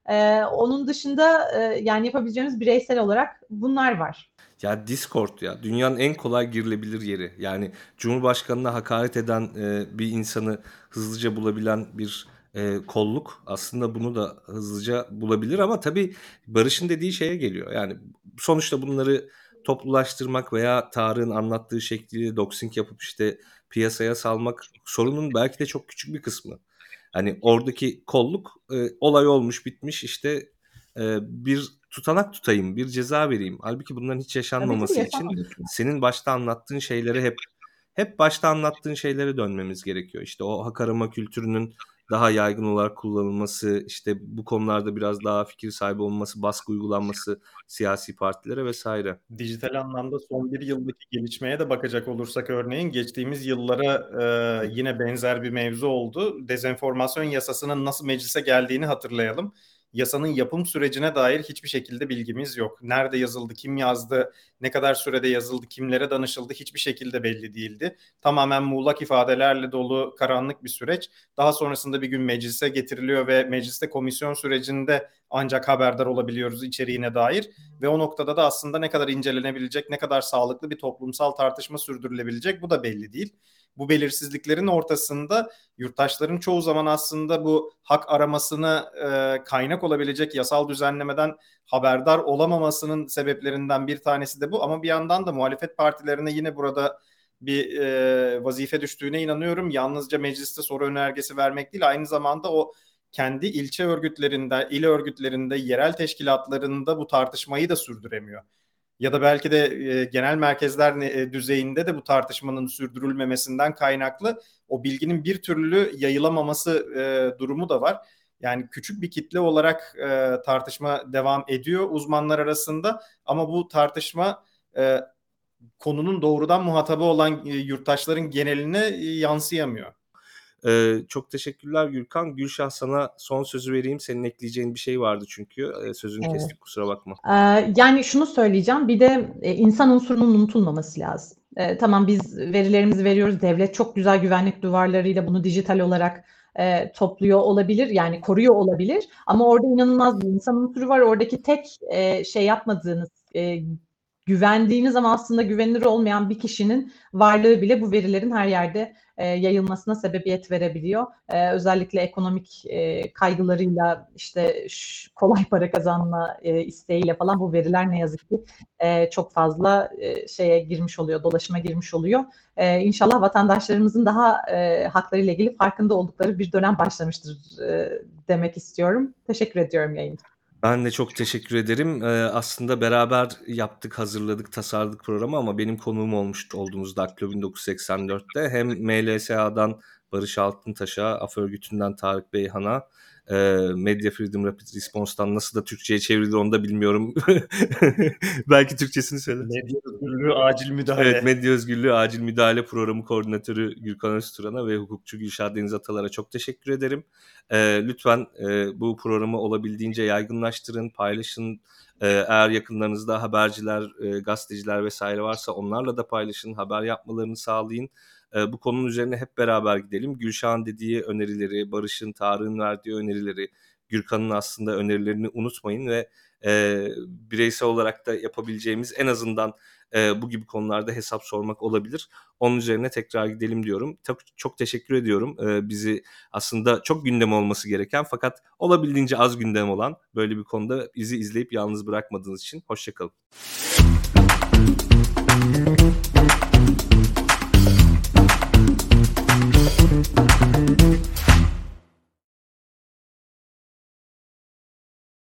E, onun dışında e, yani yapabileceğimiz bireysel olarak bunlar var. Ya Discord ya dünyanın en kolay girilebilir yeri. Yani Cumhurbaşkanına hakaret eden e, bir insanı hızlıca bulabilen bir e, kolluk aslında bunu da hızlıca bulabilir ama tabii Barış'ın dediği şeye geliyor. Yani sonuçta bunları toplulaştırmak veya Tarık'ın anlattığı şekliyle doxing yapıp işte piyasaya salmak sorunun belki de çok küçük bir kısmı. Hani oradaki kolluk e, olay olmuş bitmiş işte e, bir tutanak tutayım, bir ceza vereyim. Halbuki bunların hiç yaşanmaması Tabii için senin başta anlattığın şeyleri hep hep başta anlattığın şeylere dönmemiz gerekiyor. İşte o hak arama kültürünün daha yaygın olarak kullanılması, işte bu konularda biraz daha fikir sahibi olması, baskı uygulanması siyasi partilere vesaire. Dijital anlamda son bir yıldaki gelişmeye de bakacak olursak örneğin geçtiğimiz yıllara e, yine benzer bir mevzu oldu. Dezenformasyon yasasının nasıl meclise geldiğini hatırlayalım. Yasanın yapım sürecine dair hiçbir şekilde bilgimiz yok. Nerede yazıldı, kim yazdı, ne kadar sürede yazıldı, kimlere danışıldı hiçbir şekilde belli değildi. Tamamen muğlak ifadelerle dolu karanlık bir süreç. Daha sonrasında bir gün meclise getiriliyor ve mecliste komisyon sürecinde ancak haberdar olabiliyoruz içeriğine dair. Ve o noktada da aslında ne kadar incelenebilecek, ne kadar sağlıklı bir toplumsal tartışma sürdürülebilecek bu da belli değil bu belirsizliklerin ortasında yurttaşların çoğu zaman aslında bu hak aramasına e, kaynak olabilecek yasal düzenlemeden haberdar olamamasının sebeplerinden bir tanesi de bu. Ama bir yandan da muhalefet partilerine yine burada bir e, vazife düştüğüne inanıyorum. Yalnızca mecliste soru önergesi vermek değil, aynı zamanda o kendi ilçe örgütlerinde, il örgütlerinde, yerel teşkilatlarında bu tartışmayı da sürdüremiyor ya da belki de e, genel merkezler e, düzeyinde de bu tartışmanın sürdürülmemesinden kaynaklı o bilginin bir türlü yayılamaması e, durumu da var. Yani küçük bir kitle olarak e, tartışma devam ediyor uzmanlar arasında ama bu tartışma e, konunun doğrudan muhatabı olan e, yurttaşların geneline e, yansıyamıyor. Ee, çok teşekkürler Gürkan. Gülşah sana son sözü vereyim. Senin ekleyeceğin bir şey vardı çünkü. Ee, sözünü Evet. kestik kusura bakma. Ee, yani şunu söyleyeceğim, bir de e, insan unsurunun unutulmaması lazım. Ee, tamam biz verilerimizi veriyoruz, devlet çok güzel güvenlik duvarlarıyla bunu dijital olarak e, topluyor olabilir, yani koruyor olabilir. Ama orada inanılmaz bir insan unsuru var. Oradaki tek e, şey yapmadığınız, e, güvendiğiniz ama aslında güvenilir olmayan bir kişinin varlığı bile bu verilerin her yerde e, yayılmasına sebebiyet verebiliyor. E, özellikle ekonomik e, kaygılarıyla işte kolay para kazanma e, isteğiyle falan bu veriler ne yazık ki e, çok fazla e, şeye girmiş oluyor, dolaşıma girmiş oluyor. E, inşallah vatandaşlarımızın daha e, haklarıyla ilgili farkında oldukları bir dönem başlamıştır e, demek istiyorum. Teşekkür ediyorum yayın. Ben de çok teşekkür ederim. Ee, aslında beraber yaptık, hazırladık, tasarladık programı ama benim konuğum olmuş olduğumuz Daktilo 1984'te hem MLSA'dan Barış Altıntaş'a, AF örgütünden Tarık Beyhan'a, e, Media Freedom Rapid Response'dan nasıl da Türkçe'ye çevrildi onu da bilmiyorum. Belki Türkçesini söyle. Medya özgürlüğü acil müdahale. Evet, Medya Özgürlüğü Acil Müdahale Programı Koordinatörü Gürkan Özturan'a ve hukukçu Gülşah Deniz Atalar'a çok teşekkür ederim. Ee, lütfen e, bu programı olabildiğince yaygınlaştırın, paylaşın. Ee, eğer yakınlarınızda haberciler, e, gazeteciler vesaire varsa onlarla da paylaşın, haber yapmalarını sağlayın. Bu konunun üzerine hep beraber gidelim. Gülşah'ın dediği önerileri, Barış'ın, Tarık'ın verdiği önerileri, Gürkan'ın aslında önerilerini unutmayın ve e, bireysel olarak da yapabileceğimiz en azından e, bu gibi konularda hesap sormak olabilir. Onun üzerine tekrar gidelim diyorum. Çok, çok teşekkür ediyorum. E, bizi aslında çok gündem olması gereken fakat olabildiğince az gündem olan böyle bir konuda bizi izleyip yalnız bırakmadığınız için hoşçakalın.